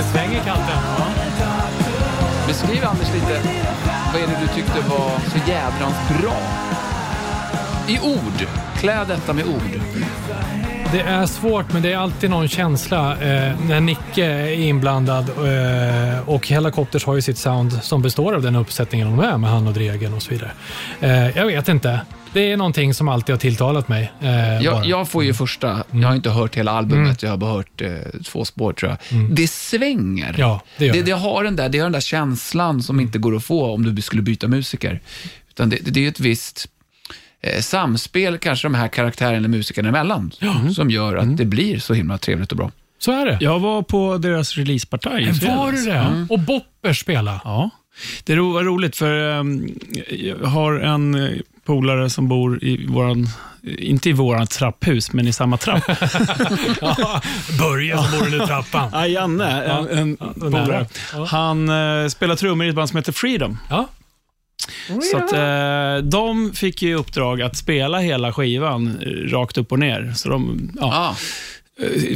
Det svänger katten. Beskriv Anders lite, vad är det du tyckte var så jädrans bra? I ord. Klä detta med ord. Det är svårt, men det är alltid någon känsla eh, när Nicke är inblandad eh, och Helicopters har ju sitt sound som består av den uppsättningen de är med han och Dregen och så vidare. Eh, jag vet inte. Det är någonting som alltid har tilltalat mig. Eh. Jag, jag får ju första, jag har inte hört hela albumet, jag har bara hört eh, två spår tror jag. Det svänger. Ja, det gör det, det. det, har den där, det har den där känslan som inte går att få om du skulle byta musiker. Utan det, det är ju ett visst eh, samspel, kanske de här karaktärerna eller musikerna emellan, som gör att det blir så himla trevligt och bra. Så är det. Jag var på deras releasepartaj Var du det? Och Bopper spela. Ja. Det var roligt för um, jag har en eh, polare som bor i våran, inte i våran trapphus, men i samma trapp. *laughs* Börje som bor under trappan. Ja, Janne, en, en polare. Ja. Han eh, spelar trummor i ett band som heter Freedom. Ja. Så att, eh, de fick ju i uppdrag att spela hela skivan eh, rakt upp och ner. Så de, ja, Ah, eh,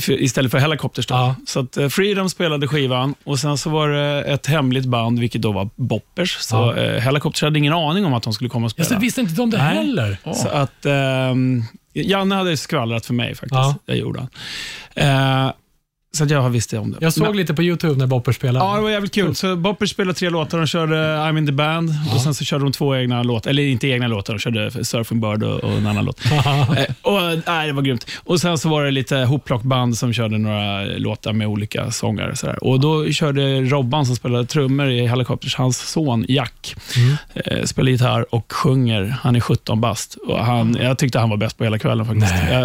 istället för Helicopters. Då. Ja. Så att, eh, Freedom spelade skivan och sen så var det ett hemligt band, vilket då var Boppers. Så Ja. eh, Helicopters hade ingen aning om att de skulle komma och spela. Jag visste inte de det Nej. heller. Så att, ehm, Janne hade skvallrat för mig faktiskt. Ja. Det gjorde han. Så jag visste om det. Jag såg Men- lite på YouTube när Bopper spelade. Ja, det var jävligt kul. Så Boppers spelade tre låtar. De körde I'm in the band och sen så körde de två egna låtar. Eller inte egna låtar, de körde Surfing Bird och, och en annan låt. *laughs* eh, och, nej, det var grymt. Och Sen så var det lite hopplockband som körde några låtar med olika sångare. Så där. Och Då körde Robban som spelade trummor i Helicopters, hans son Jack, eh, spelar gitarr och sjunger. Han är 17 bast. Och han, jag tyckte han var bäst på hela kvällen faktiskt. Eh,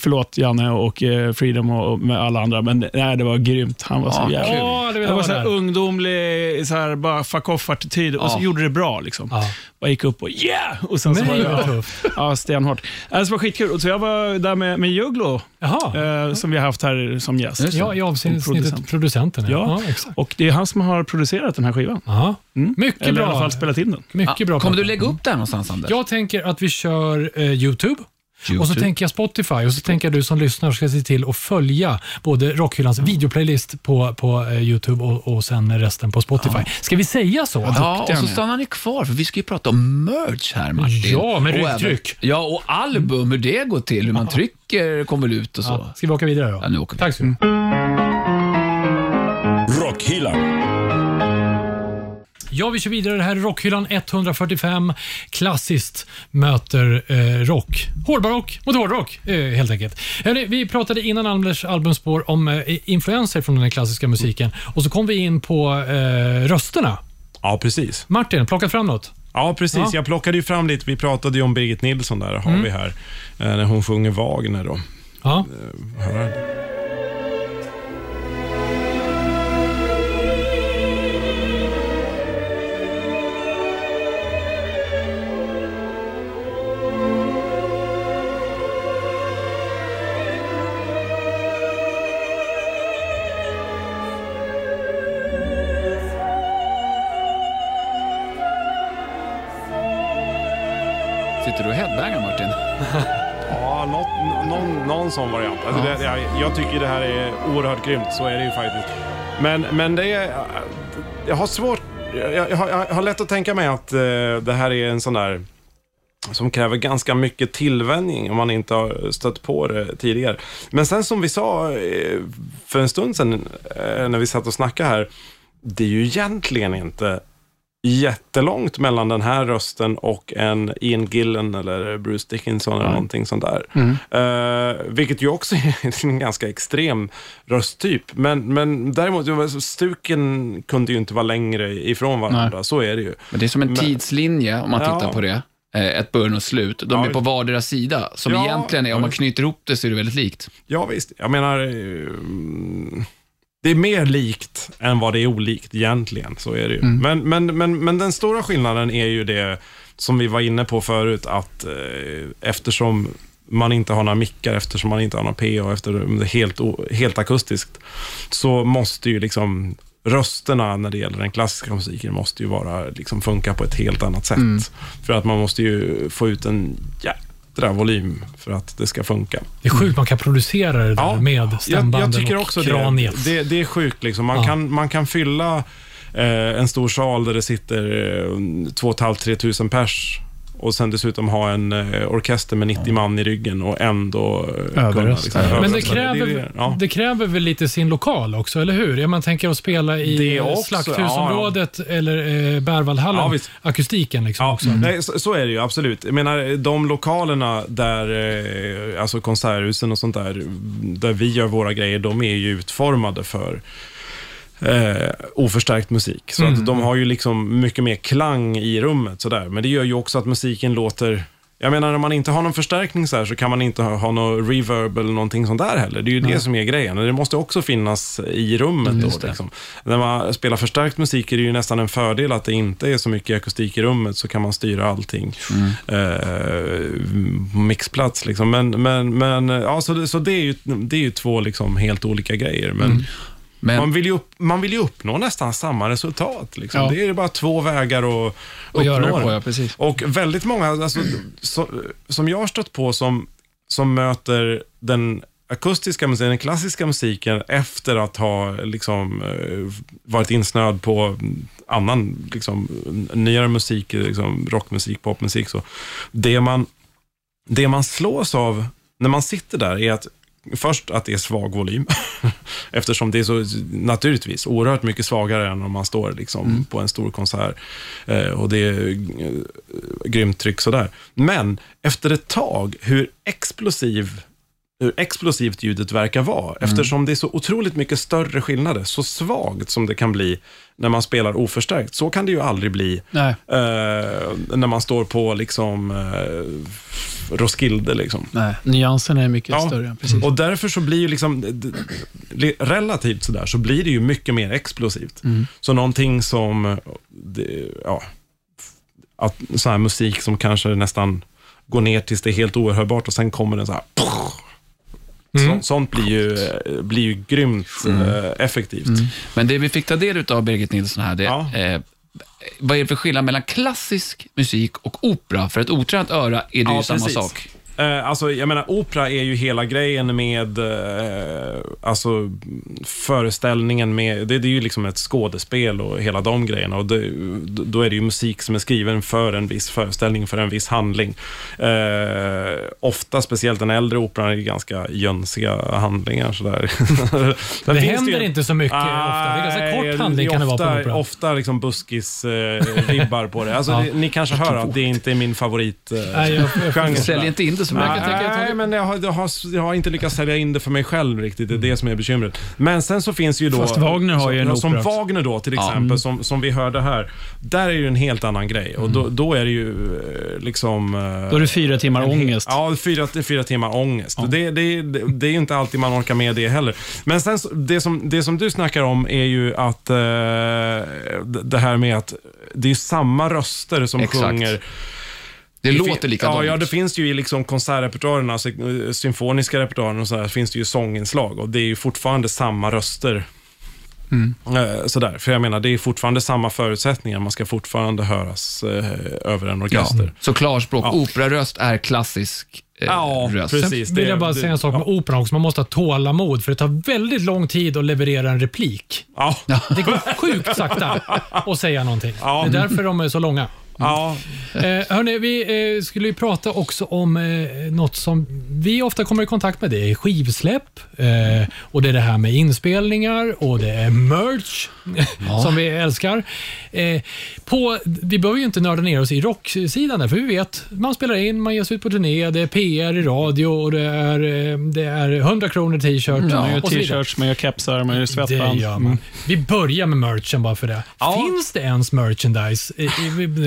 förlåt Janne och Freedom och, och med alla andra, men nej, det var grymt. Han var så Ja, jävla Åh, det vill det jag var så vara här där. ungdomlig, så här, bara fuck off-attityd och så Ja. gjorde det bra. Liksom. Ja. Bara gick upp och yeah! Och sen så Nej, var det, tufft. ja, stenhårt. Alltså, det var skitkul. Och Så jag var där med, med Jugglo, Jaha. eh, som vi har haft här som gäst. Just det. Ja, i avsnittet producent. producenten. Ja. ja exakt. Och det är han som har producerat den här skivan. Ja. Mm. Mycket Eller i bra. alla fall spelat in den. Mycket bra. kommer du lägga upp det här någonstans, Anders? Jag tänker att vi kör eh, YouTube. Och så YouTube. tänker jag Spotify och så tänker jag du som lyssnar ska se till att följa både Rockhyllans videoplaylist på, på eh, YouTube och, och sen resten på Spotify. Ska vi säga så? Ja, och så stannar ni kvar, för vi ska ju prata om merch här, Martin. Ja, med ryggtryck. även- Ja, och album, hur det går till, hur man trycker, kommer ut och så. Ja. Ska vi åka vidare då? Ja, nu åker vi. Tack så mycket. Rockhyllan. Ja, vi kör vidare. Det här är Rockhyllan 145. Klassiskt möter eh, rock. Hårdbarock mot hårdrock, eh, helt enkelt. Hörrni, vi pratade innan Anders albumspår om eh, influenser från den klassiska musiken och så kom vi in på eh, rösterna. Ja, precis. Martin, plocka fram något. Ja, precis. Ja. Jag plockade ju fram lite. Vi pratade ju om Birgit Nilsson där, har Mm. vi här. eh, När hon sjunger Wagner då. Ja. Hör. Någon, sån variant. Alltså det, jag, jag tycker det här är oerhört grymt, så är det ju faktiskt. Men, men det är... Jag har svårt... Jag, jag, har, jag har lätt att tänka mig att eh, det här är en sån där som kräver ganska mycket tillvänjning om man inte har stött på det tidigare. Men sen som vi sa eh, för en stund sedan eh, när vi satt och snackade här, det är ju egentligen inte jättelångt mellan den här rösten och en Ian Gillen eller Bruce Dickinson eller någonting sånt där. Eh, vilket ju också *laughs* är en ganska extrem rösttyp. Men, men däremot, stuken kunde ju inte vara längre ifrån varandra. Så är det ju. Men det är som en Men- tidslinje om man Ja. tittar på det. Eh, Ett början och slut. De Ja, är på vardera sida. Som Ja, egentligen är, om man knyter ihop det så är det väldigt likt. Ja, visst. Jag menar, eh, det är mer likt än vad det är olikt egentligen. Så är det ju. Men, men, men, men den stora skillnaden är ju det som vi var inne på förut, att eh, eftersom man inte har några mickar, eftersom man inte har några PA, eftersom det är helt, helt akustiskt, så måste ju liksom rösterna när det gäller den klassiska musiken måste ju vara, liksom funka på ett helt annat sätt. För att man måste ju få ut en jädra volym för att det ska funka. Det är sjukt man kan producera det där med jag, stämbanden jag tycker och också kraniet. det. det. Det är sjukt. Liksom. Man, Ja. kan, man kan fylla eh, en stor sal där det sitter eh, 2 500-3 tusen pers och sen dessutom ha en eh, orkester med 90 man i ryggen och ändå eh, Överrösta. Men det kräver, det- ja. det kräver väl lite sin lokal också, eller hur? Ja, Man tänker att spela i också, Slakthusområdet eller eh, Berwaldhallen. Ja, visst. Akustiken liksom Ja, också. nej, så, så är det ju absolut. Jag menar, de lokalerna där, eh, alltså konserthusen och sånt där, där vi gör våra grejer, de är ju utformade för eh, oförstärkt musik. Så att de har ju liksom mycket mer klang i rummet sådär. Men det gör ju också att musiken låter jag menar, när man inte har någon förstärkning så här så kan man inte ha, ha någon reverb eller någonting sånt där heller. Det är ju det som är grejen. Det måste också finnas i rummet då. Liksom. När man spelar förstärkt musik är det ju nästan en fördel att det inte är så mycket akustik i rummet, så kan man styra allting. Eh, mixplats liksom. Men, men, men ja, så, så det, är ju, det är ju två liksom helt olika grejer. Men Men man, vill ju upp, man vill ju uppnå nästan samma resultat. Liksom. Ja. Det är bara två vägar att och göra uppnå det på, ja, precis. Och väldigt många, alltså, så, som jag har stött på, som, som möter den akustiska musiken, den klassiska musiken, efter att ha liksom, eh, varit insnöad på annan, liksom, nyare musik, liksom, rockmusik, popmusik. Så. Det, man, det man slås av när man sitter där är att Först att det är svag volym, *laughs* eftersom det är så naturligtvis oerhört mycket svagare än om man står liksom på en stor konsert eh, och det är eh, grymt tryck sådär. Men efter ett tag, hur explosiv hur explosivt ljudet verkar vara, eftersom det är så otroligt mycket större skillnader, så svagt som det kan bli när man spelar oförstärkt. Så kan det ju aldrig bli eh, när man står på liksom eh, Roskilde. Liksom. Nej, nyanserna är mycket Ja. större. Precis. Och därför så blir ju liksom, relativt sådär, så blir det ju mycket mer explosivt. Så någonting som, ja, att sån här musik som kanske nästan går ner tills det är helt oerhörbart och sen kommer den så här. Så, sånt blir ju, blir ju grymt eh, effektivt. Men det vi fick ta del av Birgit Nilsson här, det, Ja. eh, vad är det för skillnad mellan klassisk musik och opera? För ett otränat öra är det ju Ja, samma precis. sak. Eh, alltså, jag menar, opera är ju hela grejen med eh, alltså, föreställningen med, det, det är ju liksom ett skådespel och hela de grejerna. Och det, då är det ju musik som är skriven för en viss föreställning, för en viss handling. Eh, ofta, speciellt den äldre operan, är ganska jönsiga handlingar. Sådär. *laughs* Det finns händer ju- inte så mycket ofta. Det är ganska kort handling kan det vara på ofta, opera. Ofta liksom buskis-vibbar på det. Alltså, *laughs* Ja. det, Ni kanske hör att det inte är min favorit eh, Nej, jag, jag, inte in det mycket. kan tänka Nej, men jag har, jag, har, jag har inte lyckats sälja in det för mig själv riktigt. Det är det som är bekymret. Men sen så finns ju då... Fast Wagner har ju en som, Som opera. Wagner då till Ja. exempel, Mm. som, som vi hörde här. Där är ju en helt annan grej. Och då, då är det ju eh, liksom... eh, Då är det fyra timmar en ångest. Ja, fyra, fyra timmar ångest. Det, det, det, det är ju inte alltid man orkar med det heller. Men sen, det som, det som du snackar om är ju att eh, det det här med att det är samma röster som Exakt. sjunger. Det fin- låter likadant. Ja, ja, det finns ju i liksom konsertrepertoaren, alltså eh, symfoniska repertoaren och sådär, finns det ju sånginslag och det är ju fortfarande samma röster. Mm. Eh, Sådär, för jag menar, det är fortfarande samma förutsättningar. Man ska fortfarande höras eh, över en Ja. orkester. Så klarspråk, Ja. operaröst är klassisk eh, Ja, röst. precis. Sen vill Det- jag bara det- säga en sak med ja. operan också. Man måste ha tålamod, för det tar väldigt lång tid att leverera en replik. Ja, Det går sjukt sakta att säga någonting. Ja. Det är därför de är så långa. Ja, Eh, hörni, vi eh, skulle ju prata också om eh, något som vi ofta kommer i kontakt med. Det är skivsläpp eh, och det är det här med inspelningar och det är merch *laughs* som vi älskar. Eh, på, vi behöver ju inte nörda ner oss i rocksidan där, för vi vet, man spelar in, man ger sig ut på turné, det är PR i radio och det är, eh, det är 100 kronor t-shirt Man gör t-shirts, man gör kepsar, man gör Det svettband. man. Vi börjar med merchen bara för det. Finns det ens merchandise i, i,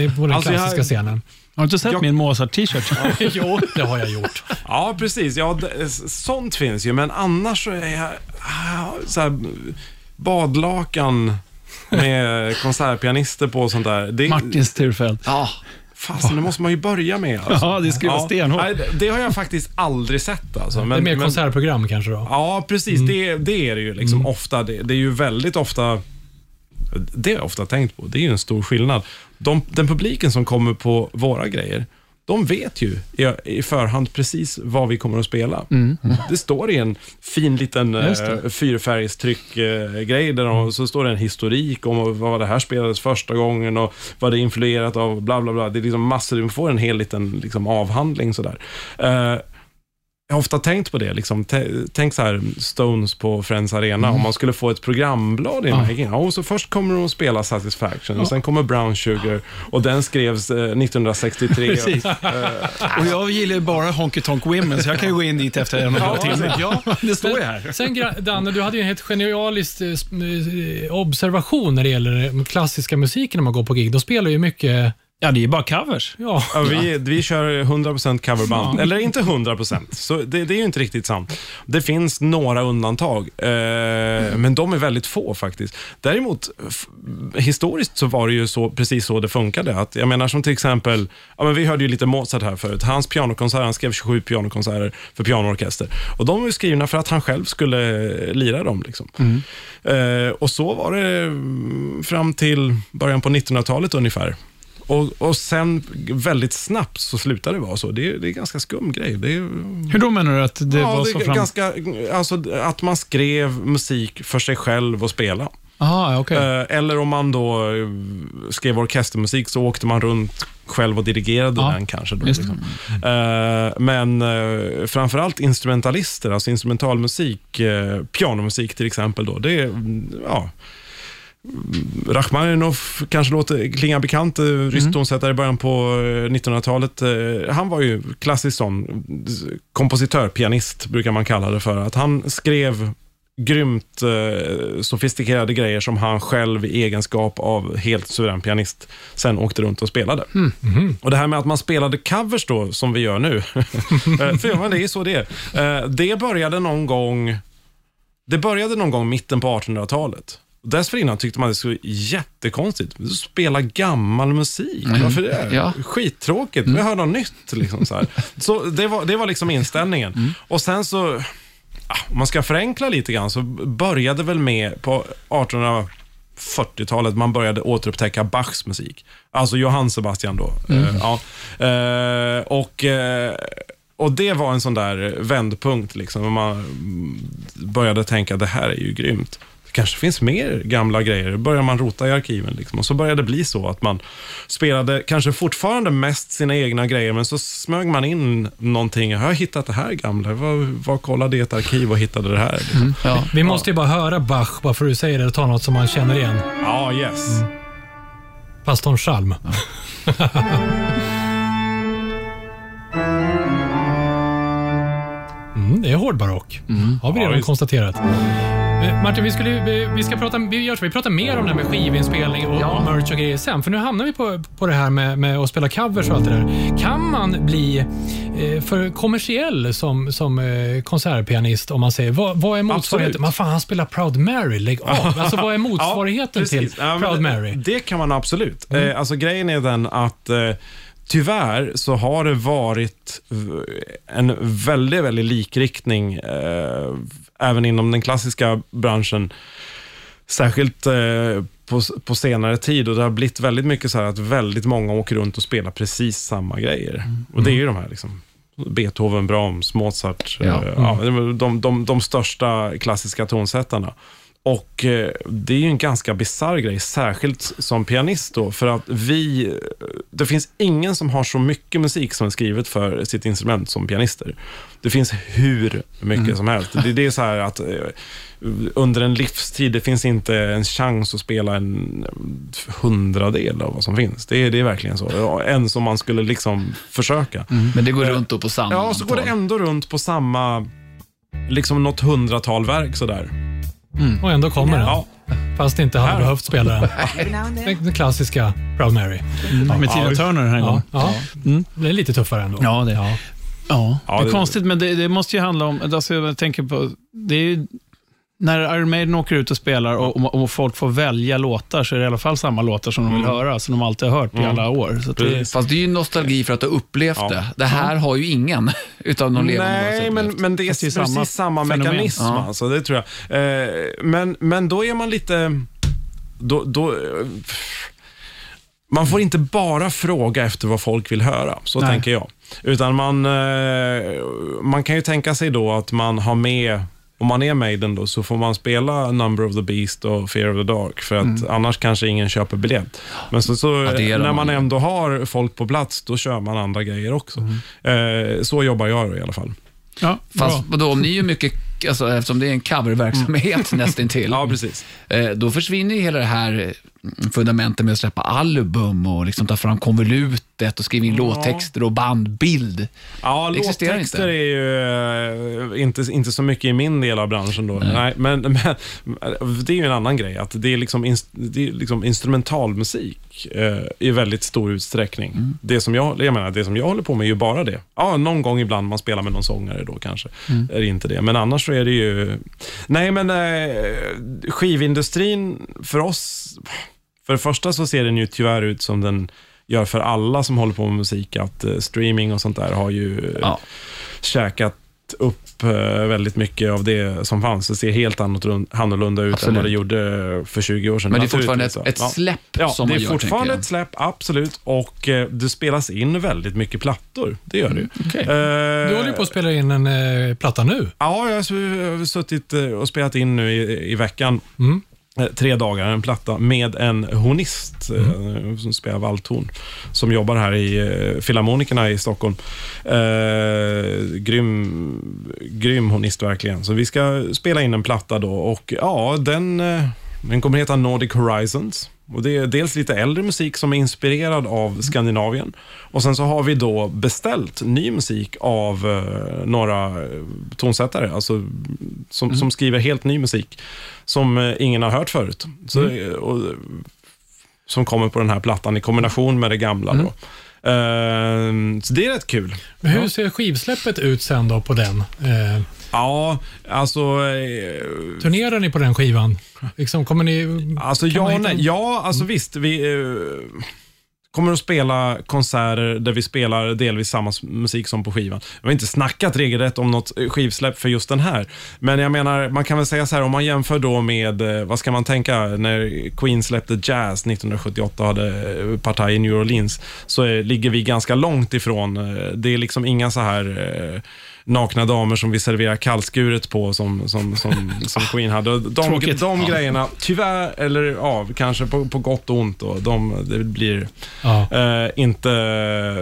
i, på den Alltså, jag- klassiska scenen? Har du inte sett Jag- min Mozart-t-shirt? *laughs* *laughs* jo, det har jag gjort. ja, precis. Ja, det, sånt finns ju, men annars så är jag ah, så här, badlakan med *laughs* konsertpianister på och sånt där. Det, Martin Sturfeldt. Ja, Fasen, det måste man ju börja med. Alltså. Ja, det skulle vara stenhårt. Nej, det- Det har jag faktiskt aldrig sett. Alltså. Men, det är mer men- konsertprogram kanske då? Ja, precis. Mm. Det, det är det ju liksom ofta. Det, det är ju väldigt ofta, det har jag ofta tänkt på, det är ju en stor skillnad. De, den publiken som kommer på våra grejer, de vet ju i, i förhand precis vad vi kommer att spela. Det står i en fin liten Mm. Eh, fyrfärgstryck-grej, där de, så står det en historik om vad det här spelades första gången och vad det är influerat av, bla bla bla. Det är liksom massor, du får en hel liten liksom, avhandling sådär. Eh, jag har ofta tänkt på det. Liksom. Tänk så här, Stones på Friends Arena. Om man skulle få ett programblad i Ja. ja. ja, och så Först kommer de att spela Satisfaction och sen kommer Brown Sugar och den skrevs eh, *laughs* 1963. Precis. Och jag gillar ju bara Honky Tonk Women, så jag kan ju gå in dit efter en och en halv timme. Ja, det står ju här. Sen *laughs* Danne, du hade ju en helt genialisk eh, eh, observation när det gäller den klassiska musiken när man går på gig. Då spelar ju mycket, Ja, det är bara covers. ja, Ja, vi, vi kör 100% coverband. Eller inte 100%, så det, det är ju inte riktigt sant. Det finns några undantag, eh, men de är väldigt få faktiskt. Däremot, historiskt så var det ju så, precis så det funkade. Att, jag menar som till exempel, ja, men vi hörde ju lite Mozart här förut. Hans pianokonserter, han skrev 27 pianokonserter för pianoorkester. Och de var ju skrivna för att han själv skulle lira dem. Liksom. Eh, och så var det mm, fram till början på 1900-talet ungefär. Och, och sen väldigt snabbt så slutade det vara så. Det är, det är en ganska skum grej. Det är, Hur då menar du att det ja, var det så fram... ganska, alltså, att man skrev musik för sig själv och spela. Aha, okej. Eh, eller om man då eh, skrev orkestermusik så åkte man runt själv och dirigerade Ja, den kanske. Då, liksom. Eh, men framförallt instrumentalister, alltså instrumentalmusik, pianomusik till exempel. Då, det är, mm, ja, Rachmaninoff kanske låter, klingar bekant, mm. rysk tonsättare i början på eh, 1900-talet. Eh, Han var ju klassisk sån eh, kompositör, pianist brukar man kalla det för. Att han skrev grymt eh, sofistikerade grejer som han själv i egenskap av helt suverän pianist sen åkte runt och spelade. Och det här med att man spelade covers då, som vi gör nu, *laughs* eh, för ja, det är så det är. Eh, Det började någon gång det började någon gång mitten på 1800-talet. Dessförinnan tyckte man det skulle jättekonstigt. Spela gammal musik, varför det? Ja. Skittråkigt, vi hör något nytt. Liksom, så här. *laughs* så det, var, det var liksom inställningen. Och sen så, ah, om man ska förenkla lite grann, så började väl med på 1840-talet, man började återupptäcka Bachs musik. Alltså Johann Sebastian då. Eh, ja. Eh, och, eh, och det var en sån där vändpunkt, liksom. Man började tänka, det här är ju grymt. Det kanske finns mer gamla grejer. Då börjar man rota i arkiven. Liksom. Och så började det bli så att man spelade kanske fortfarande mest sina egna grejer, men så smög man in någonting. Jag har hittat det här gamla. Var, var kollade i ett arkiv och hittade det här. Liksom. Ja. Vi måste ju bara höra Bach, bara för att du säger det, och ta något som man känner igen. Ja, yes. Pastorn Chalm. *laughs* Mm, det är hårdbarock. Har vi redan visst. konstaterat. Eh, Martin, vi, skulle, vi, ska prata, vi, vi pratar mer om det här med skivinspelning och, och merch och grejer sen. För nu hamnar vi på, på det här med, med att spela covers och allt det där. Kan man bli eh, för kommersiell som, som eh, konsertpianist om man säger, vad, vad är motsvarigheten? Men fan, han spelar Proud Mary, lägg av. *laughs* Alltså vad är motsvarigheten till. Ja, men Proud Mary? Det kan man absolut. Eh, alltså grejen är den att eh, tyvärr så har det varit en väldigt, väldigt likriktning eh, även inom den klassiska branschen. Särskilt eh, på, på senare tid och det har blivit väldigt mycket så här att väldigt många åker runt och spelar precis samma grejer. Och det är ju de här liksom Beethoven, Brahms, Mozart, Ja. eh, ja, de, de, de största klassiska tonsättarna. Och eh, det är ju en ganska bisarr grej, särskilt som pianist då, för att vi, det finns ingen som har så mycket musik som är skrivet för sitt instrument som pianister. Det finns hur mycket som helst. Det, det är så här att eh, under en livstid, det finns inte en chans att spela en hundradel av vad som finns. Det, är- det är verkligen så. Ens om man skulle liksom försöka. Men det går runt då på samma Ja, så går det ändå runt på samma, liksom något hundratal verk sådär. Och ändå kommer den. Ja, Fast inte hade behövt spela den. *laughs* Den, klassiska Proud Mary. Med Tina Turner den här Ja, gången. ja. Det är lite tuffare ändå. Ja, det- Ja. Ja, Ja, det är det- konstigt, men det, det måste ju handla om, alltså jag tänker på, det är ju, när Iron Maiden åker ut och spelar och, och folk får välja låtar, så är det i alla fall samma låtar som de vill höra, som de alltid har hört i alla år. Så det. Fast det är ju nostalgi för att har upplevt Ja. det. Det här har ju ingen *laughs* utav någon levande Nej, men, men det är Fast det är precis samma samma, fenomen. mekanism. Ja. Alltså, det tror jag. Eh, men, men då är man lite... Då, då, man får inte bara fråga efter vad folk vill höra, så Nej. tänker jag. Utan man, eh, man kan ju tänka sig då att man har med om man är Maiden då, så får man spela Number of the Beast och Fear of the Dark, för att annars kanske ingen köper biljett. Men så, så när man ändå har folk på plats, då kör man andra grejer också. Eh, så jobbar jag då i alla fall. ja, Fast vadå, om ni är mycket, alltså, eftersom det är en coververksamhet nästintill, *laughs* Ja, precis. eh, då försvinner ju hela det här fundamentet med att släppa album och liksom ta fram konvolutet och skriva in låttexter och bandbild. Ja, Det låttexter inte. är ju eh, inte, inte så mycket i min del av branschen då. Nej. men, men *laughs* det är ju en annan grej, att det är liksom, det är liksom instrumentalmusik eh, i väldigt stor utsträckning. Mm. Det, som jag, jag menar, det som jag håller på med är ju bara det. Ja, någon gång ibland man spelar med någon sångare då kanske. Mm. Är det inte det. Men annars så är det ju... Nej, men eh, skivindustrin för oss... För det första så ser den ju tyvärr ut som den gör för alla som håller på med musik, att eh, streaming och sånt där har ju eh, Ja. käkat upp eh, väldigt mycket av det som fanns. Det ser helt annorlunda- annorlunda ut Absolut. än vad det gjorde för 20 år sedan. Men det är fortfarande ett, ett ja. släpp Ja, som det man är gör, fortfarande tänker jag. ett släpp, absolut. Och eh, det spelas in väldigt mycket plattor. Det gör det ju. Okej. Eh, Du håller ju på att spela in en eh, platta nu. Ja, jag har su- suttit och spelat in nu i, i veckan. Mm. Eh, Tre dagar, en platta med en hornist eh, som spelar valthorn. Som jobbar här i eh, Filharmonikerna i Stockholm. Eh, grym, grym hornist verkligen. Så vi ska spela in en platta då och ja, den, den kommer heta Nordic Horizons. Och det är dels lite äldre musik som är inspirerad av Skandinavien. Och sen så har vi då beställt ny musik av eh, några eh, tonsättare, alltså som, som skriver helt ny musik som eh, ingen har hört förut. Så, eh, och, som kommer på den här plattan i kombination med det gamla. Då. Eh, så det är rätt kul. Men hur ser skivsläppet ut sen då på den? Eh, Ja, alltså... Eh, turnerar ni på den skivan? Liksom, kommer ni... Alltså ja, nej, ja, alltså visst. Vi, eh, kommer att spela konserter där vi spelar delvis samma musik som på skivan. Vi har inte snackat regelrätt om något eh, skivsläpp för just den här. Men jag menar, man kan väl säga så här, om man jämför då med, eh, vad ska man tänka, när Queen släppte Jazz 1978 och hade eh, partaj i New Orleans, så ligger vi ganska långt ifrån. Det är liksom inga så här eh, nakna damer som vi serverar kallskuret på som, som, som, som Queen hade. De, Tråkigt. de grejerna, tyvärr, eller ja, kanske på, på gott och ont, och de, det blir Ja. eh, inte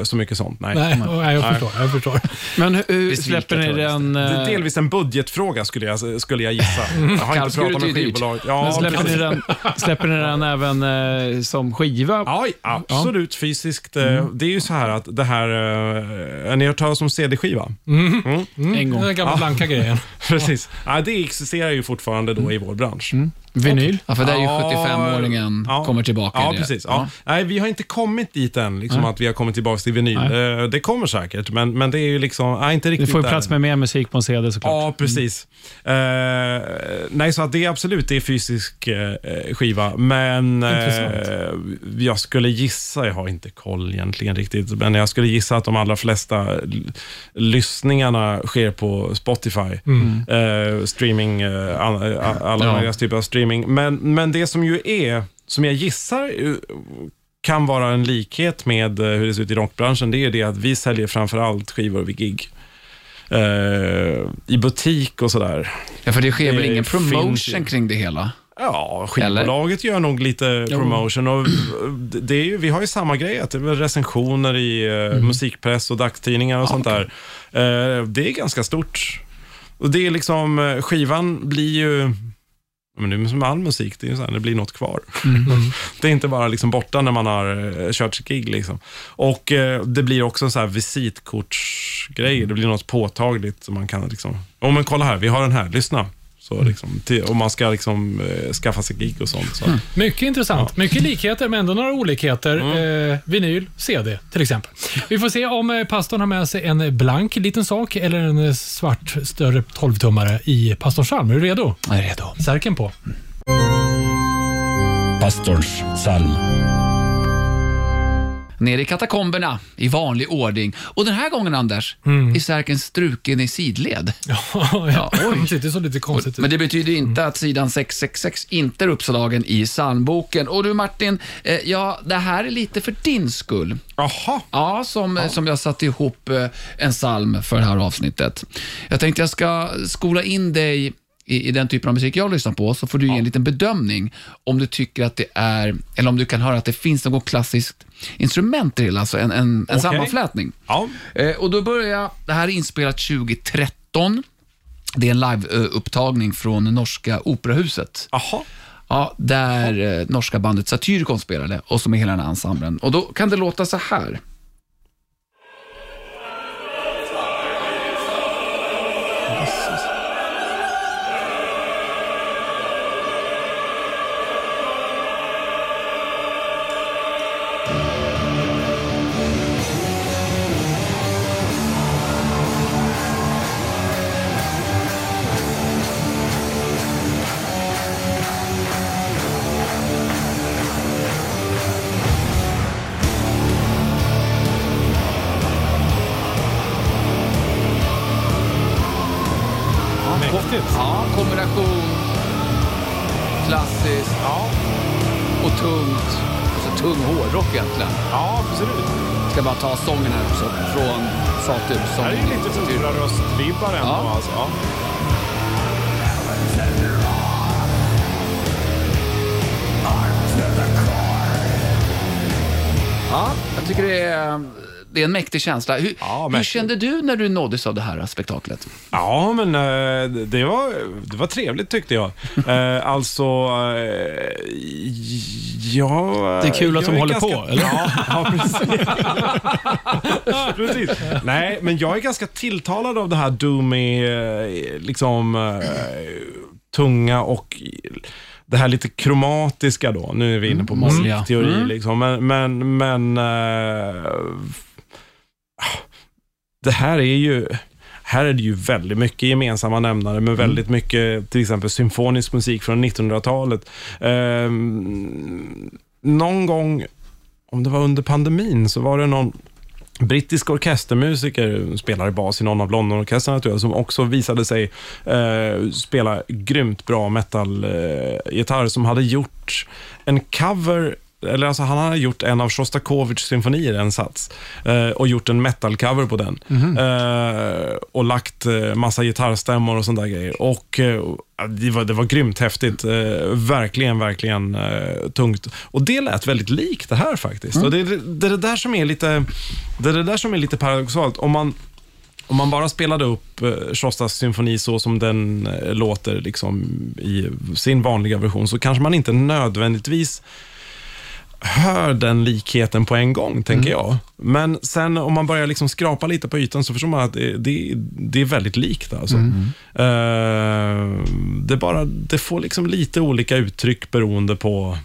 så mycket sånt. Nej. Nej, nej, jag Nej. förstår. Jag förstår. *laughs* Men hur släpper ni den... Det är eh, delvis en budgetfråga skulle jag, skulle jag gissa. *laughs* Jag har inte pratat med skivbolaget. Men Ja, släpper, ni den, släpper ni den *laughs* även eh, som skiva? Ja, absolut fysiskt. eh, Det är ju så här att det här, eh, ni har hört talas om CD-skiva? En gång. Den gamla blanka grejen. *laughs* Precis. Ja, det existerar ju fortfarande då i vår bransch. Vinyl? Ja, för det är ju Ja, 75-åringen ja. kommer tillbaka. Ja, det. precis. Ja. Nej, vi har inte kommit dit än, liksom, att vi har kommit tillbaka till vinyl. Nej. Eh, Det kommer säkert, men, men det är ju liksom, nej, inte Det riktigt får ju plats med mer musik på en CD såklart. Ja, precis. Eh, nej, så att det är absolut det är fysisk eh, skiva, men eh, jag skulle gissa, jag har inte koll egentligen riktigt, men jag skulle gissa att de allra flesta lyssningarna sker på Spotify. Eh, streaming, all, alla Ja. möjliga typer av streaming. Men, men det som ju är, som jag gissar eh, kan vara en likhet med eh, hur det ser ut i rockbranschen, det är ju det att vi säljer framför allt skivor vid gig. Eh, I butik och sådär. Ja, för det sker väl ingen finns promotion ju. kring det hela? Ja, skivbolaget gör nog lite promotion. Och det är ju, vi har ju samma grej, att det är recensioner i eh, musikpress och dagstidningar och sånt där. Eh, det är ganska stort. Och det är liksom, skivan blir ju, men det är som all musik, det, är så här, det blir något kvar. *laughs* det är inte bara liksom borta när man har eh, kört sitt gig. Liksom. Och eh, det blir också en så här visitkortsgrej, det blir något påtagligt. som man kan liksom, oh, men kolla här, vi har den här, lyssna. Så liksom, till, om man ska liksom, eh, skaffa sig gig och sånt. Så. Mycket intressant. Mycket likheter, men ändå några olikheter. Eh, vinyl, CD till exempel. Vi får se om eh, pastorn har med sig en blank liten sak eller en eh, svart större 12-tummare i pastorns psalm. Är du redo? Jag är redo. Särken på. Pastorns psalm. Nere i katakomberna i vanlig ordning. Och den här gången, Anders, är särken struken i sidled. *laughs* ja, oj. *laughs* Det såg lite konstigt ut. Men det betyder inte att sidan 666 inte är uppslagen i psalmboken. Och du Martin, eh, ja, det här är lite för din skull. Jaha. Ja, som, som jag satte ihop eh, en psalm för det här avsnittet. Jag tänkte jag ska skola in dig i, i den typen av musik jag lyssnar på, så får du ge en liten bedömning om du tycker att det är, eller om du kan höra att det finns något klassiskt instrument hela, alltså en, en, en Okej. sammanflätning. Ja. Eh, och då börjar jag, det här är inspelat 2013. Det är en liveupptagning från norska operahuset. Jaha. Ja, där eh, norska bandet Satyricon spelade och som är hela den här ensemblen. Och då kan det låta så här. Det Som här är ju lite operaröstvibbar ändå. Ja. Alltså. Ja. Ja, jag tycker det är, det är en mäktig känsla. Hur, Ja, hur kände du när du nåddes av det här spektaklet? Ja, men eh, det var, det var trevligt tyckte jag. *laughs* Eh, alltså, eh, ja... Det är kul att de håller på, eller? Ja, ja precis. *laughs* precis. Nej, men jag är ganska tilltalad av det här doomy, liksom, tunga och det här lite kromatiska då. Nu är vi inne på musikteori Mm. liksom. Men, men, men eh, det här är ju här är det ju väldigt mycket gemensamma nämnare med väldigt mycket till exempel symfonisk musik från 1900-talet. Ehm, någon gång om det var under pandemin, så var det någon brittisk orkestermusiker, spelar bas i någon av Londonorkestrarna tror jag, som också visade sig eh, spela grymt bra metal-gitarr, som hade gjort en cover eller alltså han hade gjort en av Shostakovich symfonier, en sats, eh, och gjort en metal-cover på den. Eh, och lagt eh, massa gitarrstämmor och sånt där grejer. Och det, var, det var grymt häftigt. Verkligen, verkligen tungt. Och det lät väldigt likt det här faktiskt. Och det, det, är det där som är lite, det är det där som är lite paradoxalt. Om man, om man bara spelade upp Shostas symfoni så som den låter liksom, i sin vanliga version, så kanske man inte nödvändigtvis hör den likheten på en gång, tänker jag. Men sen om man börjar liksom skrapa lite på ytan så förstår man att det, det, det är väldigt likt. Alltså. Eh, det, är bara, det får liksom lite olika uttryck beroende på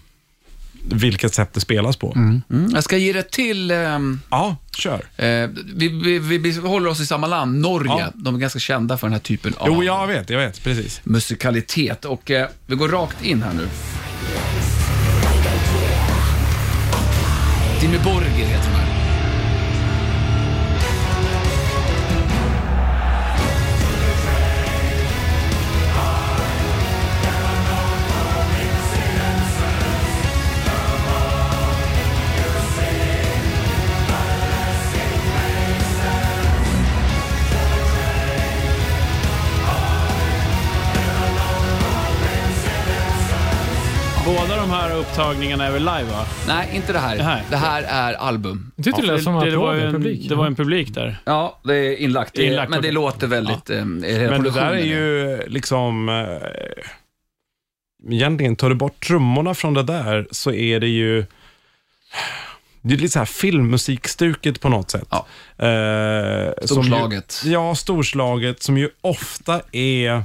vilket sätt det spelas på. Mm. Jag ska ge det till... ehm, Ja, kör. eh, vi, vi, vi, vi håller oss i samma land, Norge. Ja. De är ganska kända för den här typen av Jo, jag vet, jag vet, precis. musikalitet. Och eh, vi går rakt in här nu. Jimmy Borger heter han. Upptagningarna är väl live va? Nej, inte det här. Det här. Det här är album. Jag tyckte det lät som det, det, var en, publik. det var en publik där. Ja, det är inlagt. Det är, Inlagt, men det låter väldigt... Ja. Eh, Men det där är ju liksom... Eh, egentligen, tar du bort trummorna från det där så är det ju... Det är lite så här filmmusikstuket på något sätt. Ja. Eh, som Storslaget. Ju, ja, storslaget, som ju ofta är...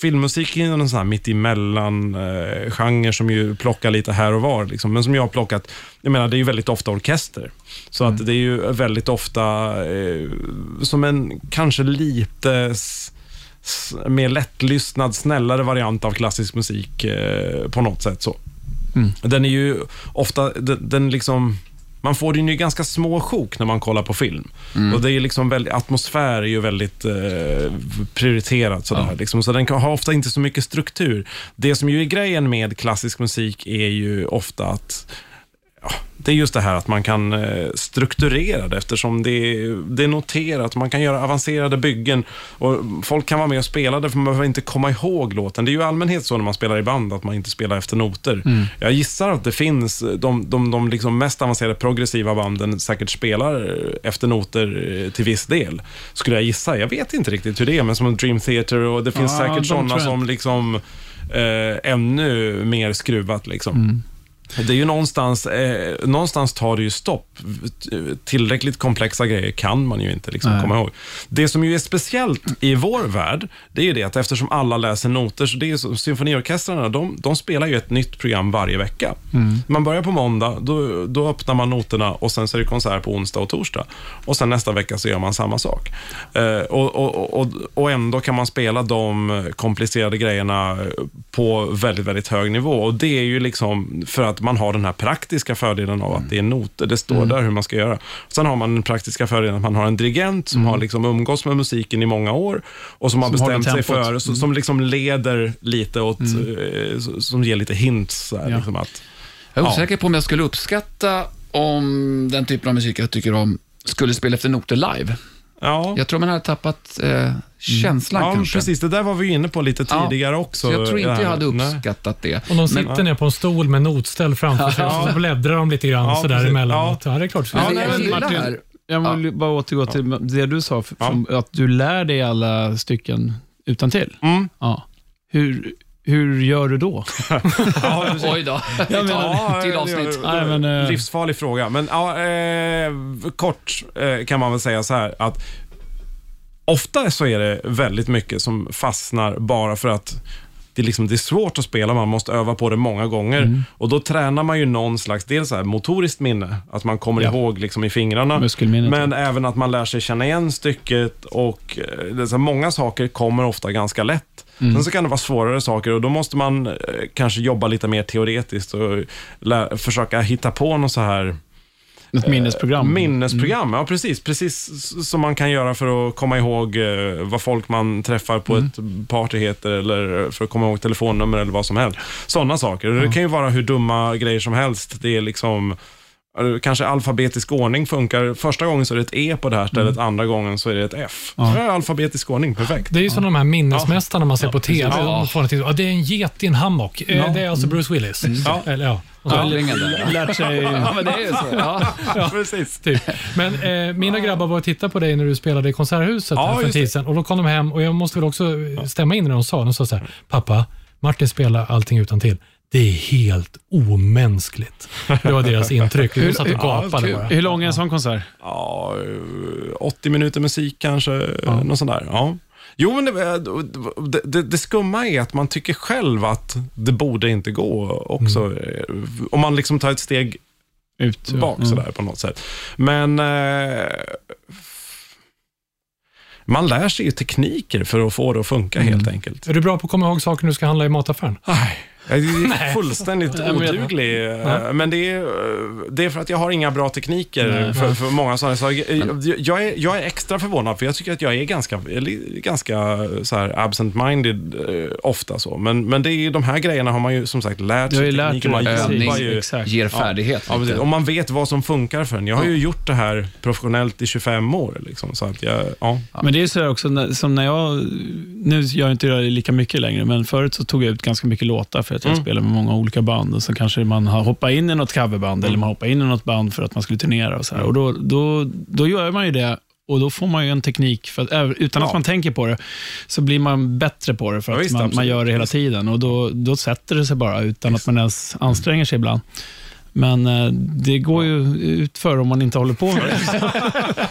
Filmmusik är någon sån här mittemellan eh, genre som ju plockar lite här och var. Liksom. Men som jag har plockat, jag menar det är ju väldigt ofta orkester. Så att det är ju väldigt ofta eh, som en kanske lite mer lättlyssnad, snällare variant av klassisk musik eh, på något sätt. så. Den är ju ofta, den, den liksom, man får den ju i ganska små sjok när man kollar på film. Och det är liksom väldigt, atmosfär är ju väldigt eh, prioriterat sådär. Liksom, så den kan, har ofta inte så mycket struktur. Det som ju är grejen med klassisk musik är ju ofta att Ja, det är just det här att man kan eh, strukturera det eftersom det är, det är noterat. Man kan göra avancerade byggen och folk kan vara med och spela det för man behöver inte komma ihåg låten. Det är ju i allmänhet så när man spelar i band att man inte spelar efter noter. Jag gissar att det finns, de, de, de liksom mest avancerade progressiva banden säkert spelar efter noter eh, till viss del. Skulle jag gissa. Jag vet inte riktigt hur det är, men som Dream Theater och det finns Ja, säkert de sådana som liksom eh, ännu mer skruvat. Liksom. Det är ju någonstans, eh, någonstans tar det ju stopp. Tillräckligt komplexa grejer kan man ju inte liksom komma ihåg. Det som ju är speciellt i vår värld, det är ju det att eftersom alla läser noter, så det är ju så, symfoniorkestrarna, de, de spelar ju ett nytt program varje vecka. Man börjar på måndag, då, då öppnar man noterna och sen så är det konsert på onsdag och torsdag. Och sen nästa vecka så gör man samma sak. Eh, och, och, och, och ändå kan man spela de komplicerade grejerna på väldigt, väldigt hög nivå. Och det är ju liksom för att man har den här praktiska fördelen av att det är noter. Det står där hur man ska göra. Sen har man den praktiska fördelen att man har en dirigent som har liksom umgås med musiken i många år och som har Som håller bestämt sig tempot. för, så- som liksom leder lite åt, eh, s- som ger lite hints. Så här, Ja. liksom att, Jag är Ja. osäker på om jag skulle uppskatta om den typen av musik jag tycker om skulle spela efter noter live. Ja. Jag tror man hade tappat eh, känslan Ja, kanske. precis. Det där var vi inne på lite Ja. tidigare också. Så jag tror inte jag hade Nej. uppskattat det. Och de sitter ner på en stol med notställ framför sig och så bläddrar de lite grann Ja, sådär precis. emellanåt. Ja. det är klart. Men Ja, det nej, jag men gillar Martin- här, Jag vill bara återgå till det du sa, f- från, att du lär dig alla stycken utan till. Mm. Ja. Hur, hur gör du då? *laughs* Ja, oj då, Jag menar- till avsnitt. Nej, men, eh, Livsfarlig fråga. Men ja, eh, kort eh, kan man väl säga så här att ofta så är det väldigt mycket som fastnar bara för att det, är liksom, det är svårt att spela, man måste öva på det många gånger. Mm. Och då tränar man ju någon slags, dels så här motoriskt minne, att man kommer ihåg liksom i fingrarna. Muskelminnet, Men även att man lär sig känna igen stycket och eh, det är så här, många saker kommer ofta ganska lätt. Sen så kan det vara svårare saker och då måste man eh, kanske jobba lite mer teoretiskt och lä- försöka hitta på något så här Ett minnesprogram. minnesprogram. Ja, precis. Precis som man kan göra för att komma ihåg eh, vad folk man träffar på ett party heter eller för att komma ihåg telefonnummer eller vad som helst. Sådana saker. Det kan ju vara hur dumma grejer som helst. Det är liksom eh, Kanske alfabetisk ordning funkar. Första gången så är det ett E på det här stället, andra gången så är det ett F. Ja. Det är alfabetisk ordning, perfekt. Det är ju som de här minnesmästarna man ser på TV. precis. De får till, ja, det är en get i en hammock. Eh, Det är alltså Bruce Willis. Ja. Eller, ja. Och så- där. Lärt sig... *laughs* Ja, men det är ju så. Ja. precis. Typ. Men eh, mina grabbar var och tittade på dig när du spelade i Konserthuset Ja, för en tid sedan. Och då kom de hem och jag måste väl också stämma in när de sa, de sa så här, pappa, Martin spelar allting utan till. Det är helt omänskligt. Det var deras intryck. De satt och Ja, gapade kul. bara. Hur lång är en sån konsert? Ja, eh, 80 minuter musik kanske, ja. något sånt där. Ja. Jo, men det, det, det, det skumma är att man tycker själv att det borde inte gå också. eh, Om man liksom tar ett steg Ut. bak Mm. sådär på något sätt. Men eh, man lär sig ju tekniker för att få det att funka helt enkelt. Är du bra på att komma ihåg saker när du ska handla i mataffären? Nej, jag är *laughs* fullständigt oduglig. Men det är, det är för att jag har inga bra tekniker för, för många sådana saker. Jag- Jag är, jag är extra förvånad, för jag tycker att jag är ganska, ganska så här absent-minded eh, ofta. så. Men, men det är de här grejerna har man ju som sagt lärt sig. lärt man jobbar ju. exakt. Ger färdighet. Ja. Om man vet vad som funkar för en. Jag har ju gjort det här professionellt i 25 år. Liksom, så att jag, ja. Men det är så här också, när- som när jag, nu gör jag inte det lika mycket längre, men förut så tog jag ut ganska mycket låtar för att jag spelar med många olika band. Och så kanske man har hoppat in i något coverband eller man hoppar in i något band för att man skulle turnera. Och så här. Och då, då, då gör man ju det och då får man ju en teknik, för att, utan att Ja. man tänker på det, så blir man bättre på det för Ja, att visst, man, man gör det hela tiden. Och då, då sätter det sig bara utan att man ens anstränger sig ibland. Men eh, det går ju ut för om man inte håller på med det.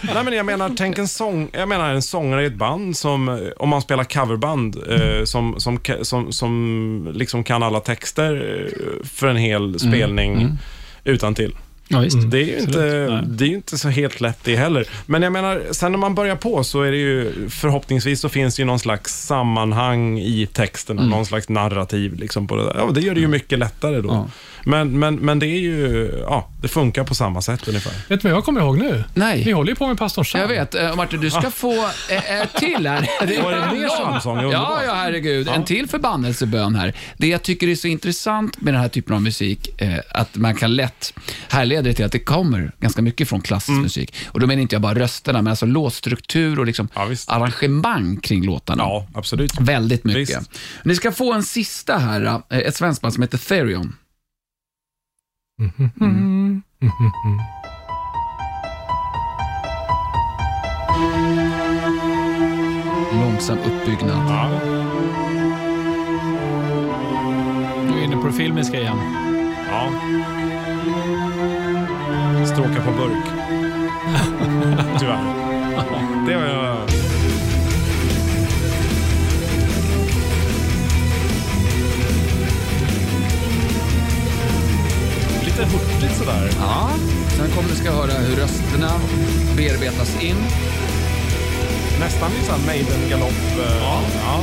*laughs* Nej, men jag menar, tänk en sång, jag menar en sångare i ett band som, eh, om man spelar coverband, eh, som, som, som, som liksom kan alla texter eh, för en hel spelning utan till. Ja, visst. Det är ju inte, det är inte så helt lätt det heller. Men jag menar, sen när man börjar på så är det ju, förhoppningsvis så finns det ju någon slags sammanhang i texten, och någon slags narrativ liksom på det där. Ja, det gör det ju mycket lättare då. Ja. Men, men, men det är ju, ja, det funkar på samma sätt ungefär. Vet du vad jag kommer ihåg nu? Nej. Vi håller ju på med pastorn Sam. Jag vet. Eh, Martin, du ska få eh, ett *laughs* till här. Det Var det mer psalmsång? Ja, Underbart. ja, herregud. En till förbannelsebön här. Det jag tycker är så intressant med den här typen av musik, eh, att man kan lätt härleda det till att det kommer ganska mycket från klassisk Mm. musik. Och då menar inte jag bara rösterna, men alltså låtstruktur och liksom Ja, visst. arrangemang kring låtarna. Ja, absolut. Väldigt mycket. Visst. Ni ska få en sista här, eh, ett svenskt band som heter Therion. Mm. Långsam uppbyggnad. Ja. Du är inne på det filmiska igen. Ja. Stråka på burk. *laughs* Tyvärr. Det var jag... Lite hurtigt sådär. Ja, sen kommer ni ska höra hur rösterna bearbetas in. Nästan lite såhär Maiden-galopp. eh, ja.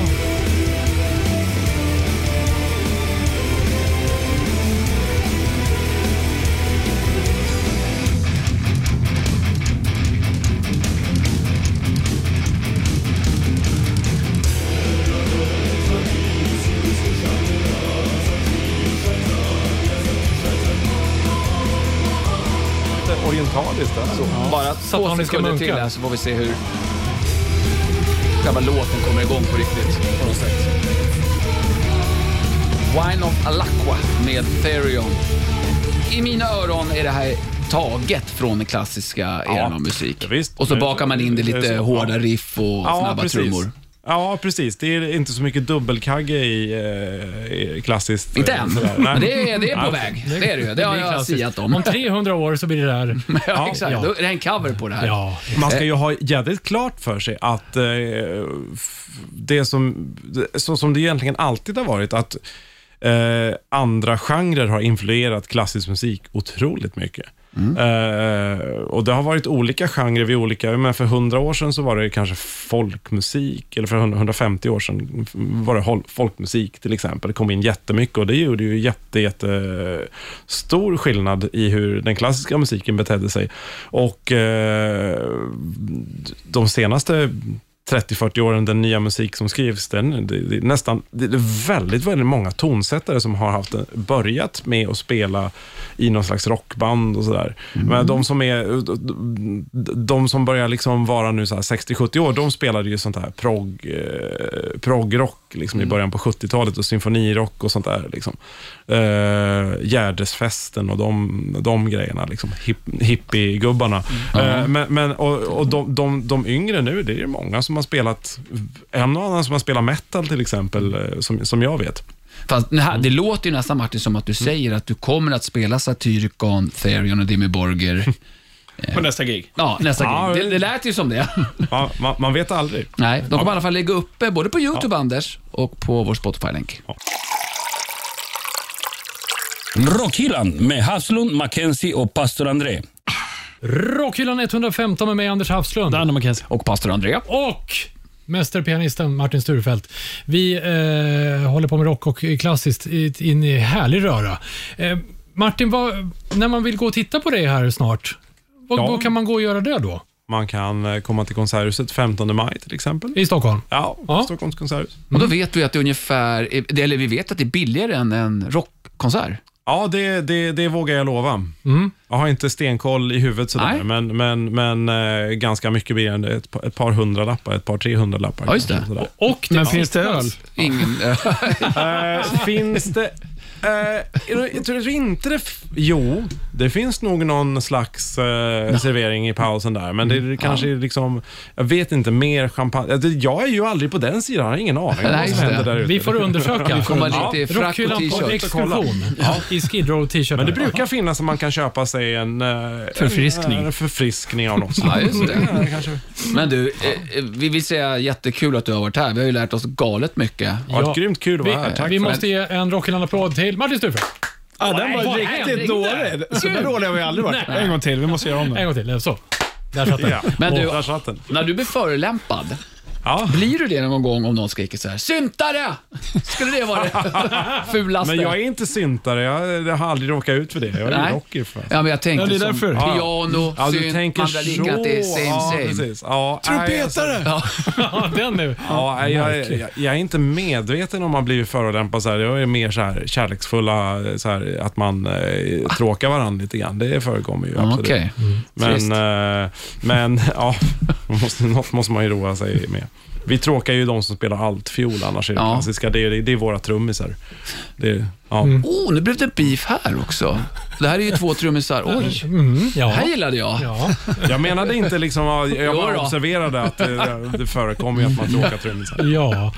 Orientaliskt alltså. Bara två sekunder till här så får vi se hur själva låten kommer igång på riktigt. På något sätt. Wine of Alacqua med Therion. I mina öron är det här taget från den klassiska eran av musik. ja, visst. Och så bakar man in det lite så, hårda ja. riff och snabba trummor. Ja, precis. Det är inte så mycket dubbelkagge i, eh, i klassiskt. Inte eh, än, sådär. men det är, det är på väg. Det är det ju. Det har jag siat om. Om 300 år så blir det där. *laughs* Ja, exakt. Ja. Då är det en cover på det här. Ja. Man ska ju ha jävligt klart för sig att eh, det som, så som det egentligen alltid har varit, att eh, andra genrer har influerat klassisk musik otroligt mycket. Mm. Eh, och det har varit olika genrer vid olika, men för 100 år sedan så var det kanske folkmusik, eller för 150 år sedan var det folkmusik till exempel. Det kom in jättemycket och det gjorde ju jätte, jätte stor skillnad i hur den klassiska musiken betedde sig. Och eh, de senaste 30-40 åren, den nya musik som skrivs, den, det, det, nästan, det är väldigt, väldigt många tonsättare som har haft, börjat med att spela i någon slags rockband och sådär. Men de som är, de som börjar liksom vara nu så här 60-70 år, de spelade ju sånt här prog, eh, progrock liksom i början på 70-talet och symfonirock och sånt där. Liksom. Eh, Gärdesfesten och de, de grejerna, liksom. Hip, hippiegubbarna. Eh, men, men, och, och de, de, de yngre nu, det är ju många som har spelat, en och annan som har spelat metal till exempel, eh, som, som jag vet. Fast det, här, det låter ju nästan Martin som att du säger att du kommer att spela Satyricon, Therion och Dimmy Borger. *laughs* På nästa gig. Ja, nästa Ja, gig. Det, det lät ju som det. *laughs* Ja, man, man vet aldrig. Nej, de kommer i alla fall lägga upp eh, både på YouTube, Anders, och på vår Spotify-länk. Rockhyllan med Haslund, Mackenzie och pastor André. Rockhyllan 115 med mig, Anders Hafslund. Danne McKenzie. Och pastor André. Och mästerpianisten Martin Sturefelt. Vi eh, håller på med rock och klassiskt in i härlig röra. Eh, Martin, vad, när man vill gå och titta på dig här snart, vad, Ja. vad kan man gå och göra det då? Man kan eh, komma till Konserthuset 15 maj till exempel. I Stockholm? Ja, Ja. Stockholms konserthus. Och då vet vi att det är ungefär, eller vi vet att det är billigare än en rockkonsert. Ja, det, det, det vågar jag lova. Mm. Jag har inte stenkoll i huvudet sådär, Nej. men, men, men eh, ganska mycket mer än det. Ett, par- ett par hundra lappar, ett par 300 lappar. Ja, just det. kanske, sådär. Och det Men finns det öl? Ingen, *laughs* Eh, finns det... eh, jag, tror inte det... Jo, det finns nog någon slags eh, servering i pausen där, men det är kanske är liksom... Jag vet inte, mer champagne. Alltså, Jag är ju aldrig på den sidan, jag har ingen aning om Nej, vad som händer där ute. vi får undersöka. komma dit i frack och t-shirt. exkursion i Skid Row t-shirt. Men det brukar finnas som man kan köpa sig en... eh, Förfriskning. En, en förfriskning av något slag. Ja, just det. Ja, kanske. Men du, eh, eh, vi vill säga jättekul att du har varit här. Vi har ju lärt oss galet mycket. Ja, Ja. Grymt kul att Vi, vara här. Tack vi måste ge en Rockhyllan-applåd till Martin Sturefelt. Ja, den var vad riktigt hände? dålig. Så där dålig har vi aldrig varit. Nej. En gång till, vi måste göra om En den. gång till. Så. Där satt den. Ja. Men du- Där satt den. När du blir förolämpad, Ja. blir du det någon gång om någon skriker så här “Syntare!” Skulle det vara det *laughs* fulaste? Men jag är inte syntare. Jag, jag har aldrig råkat ut för det. Jag är Nej. rocker. För. Ja, men jag tänkte Ja, det är som därför. piano, Ja, du synt, tänker man blir så. lika att det är same ja, same. Precis. Ja, Trumpetare! nej, *laughs* Ja, den nu. Ja, jag, jag, jag är inte medveten om man blir förolämpad så här. Jag är mer så här kärleksfulla, så här, att man eh, tråkar varandra lite grann. Det förekommer ju absolut. Okej. Trist. Men, eh, men *laughs* ja, måste, något måste man ju roa sig med. Vi tråkar ju de som spelar altfiol, annars det Ja. klassiska. Det är, det är våra trummisar. Det, ja. Oh, nu blev det beef här också. Det här är ju två trummisar. Oj, Mm, det här ja. gillade jag. ja. Jag menade inte liksom, jag bara observerade att det, det förekommer att man tråkar trummisar. Ja.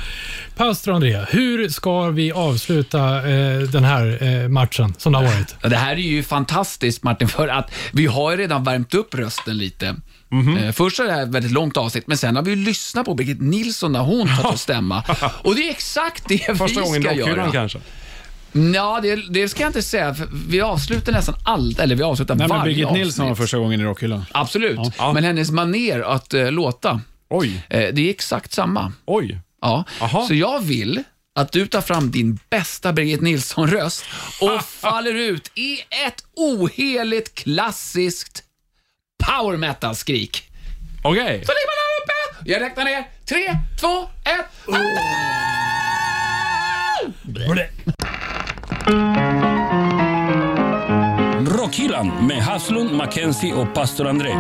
Pastor André, hur ska vi avsluta eh, den här eh, matchen som det har varit? Ja, Det här är ju fantastiskt Martin, för att vi har ju redan värmt upp rösten lite. Eh, Först är det här ett väldigt långt avsnitt, men sen har vi lyssnat på Birgit Nilsson när hon tar till *laughs* stämma. Och det är exakt det Första vi gången i ska rockhyllan göra. kanske. Ja, det, det ska jag inte säga. Vi avslutar nästan allt, eller vi avslutar Nej, men varje Birgit avsnitt. Nilsson var första gången i rockhyllan. Absolut, Ja. men hennes maner att eh, låta, Oj, eh, det är exakt samma. oj. Ja. Aha. Så jag vill att du tar fram din bästa Birgit Nilsson-röst och *laughs* faller ut i ett oheligt klassiskt power metal-skrik. Okej. Så ligger man där uppe. Jag räknar ner. Tre, två, ett. Rockhyllan med Haslund, Mackenzie och pastor André.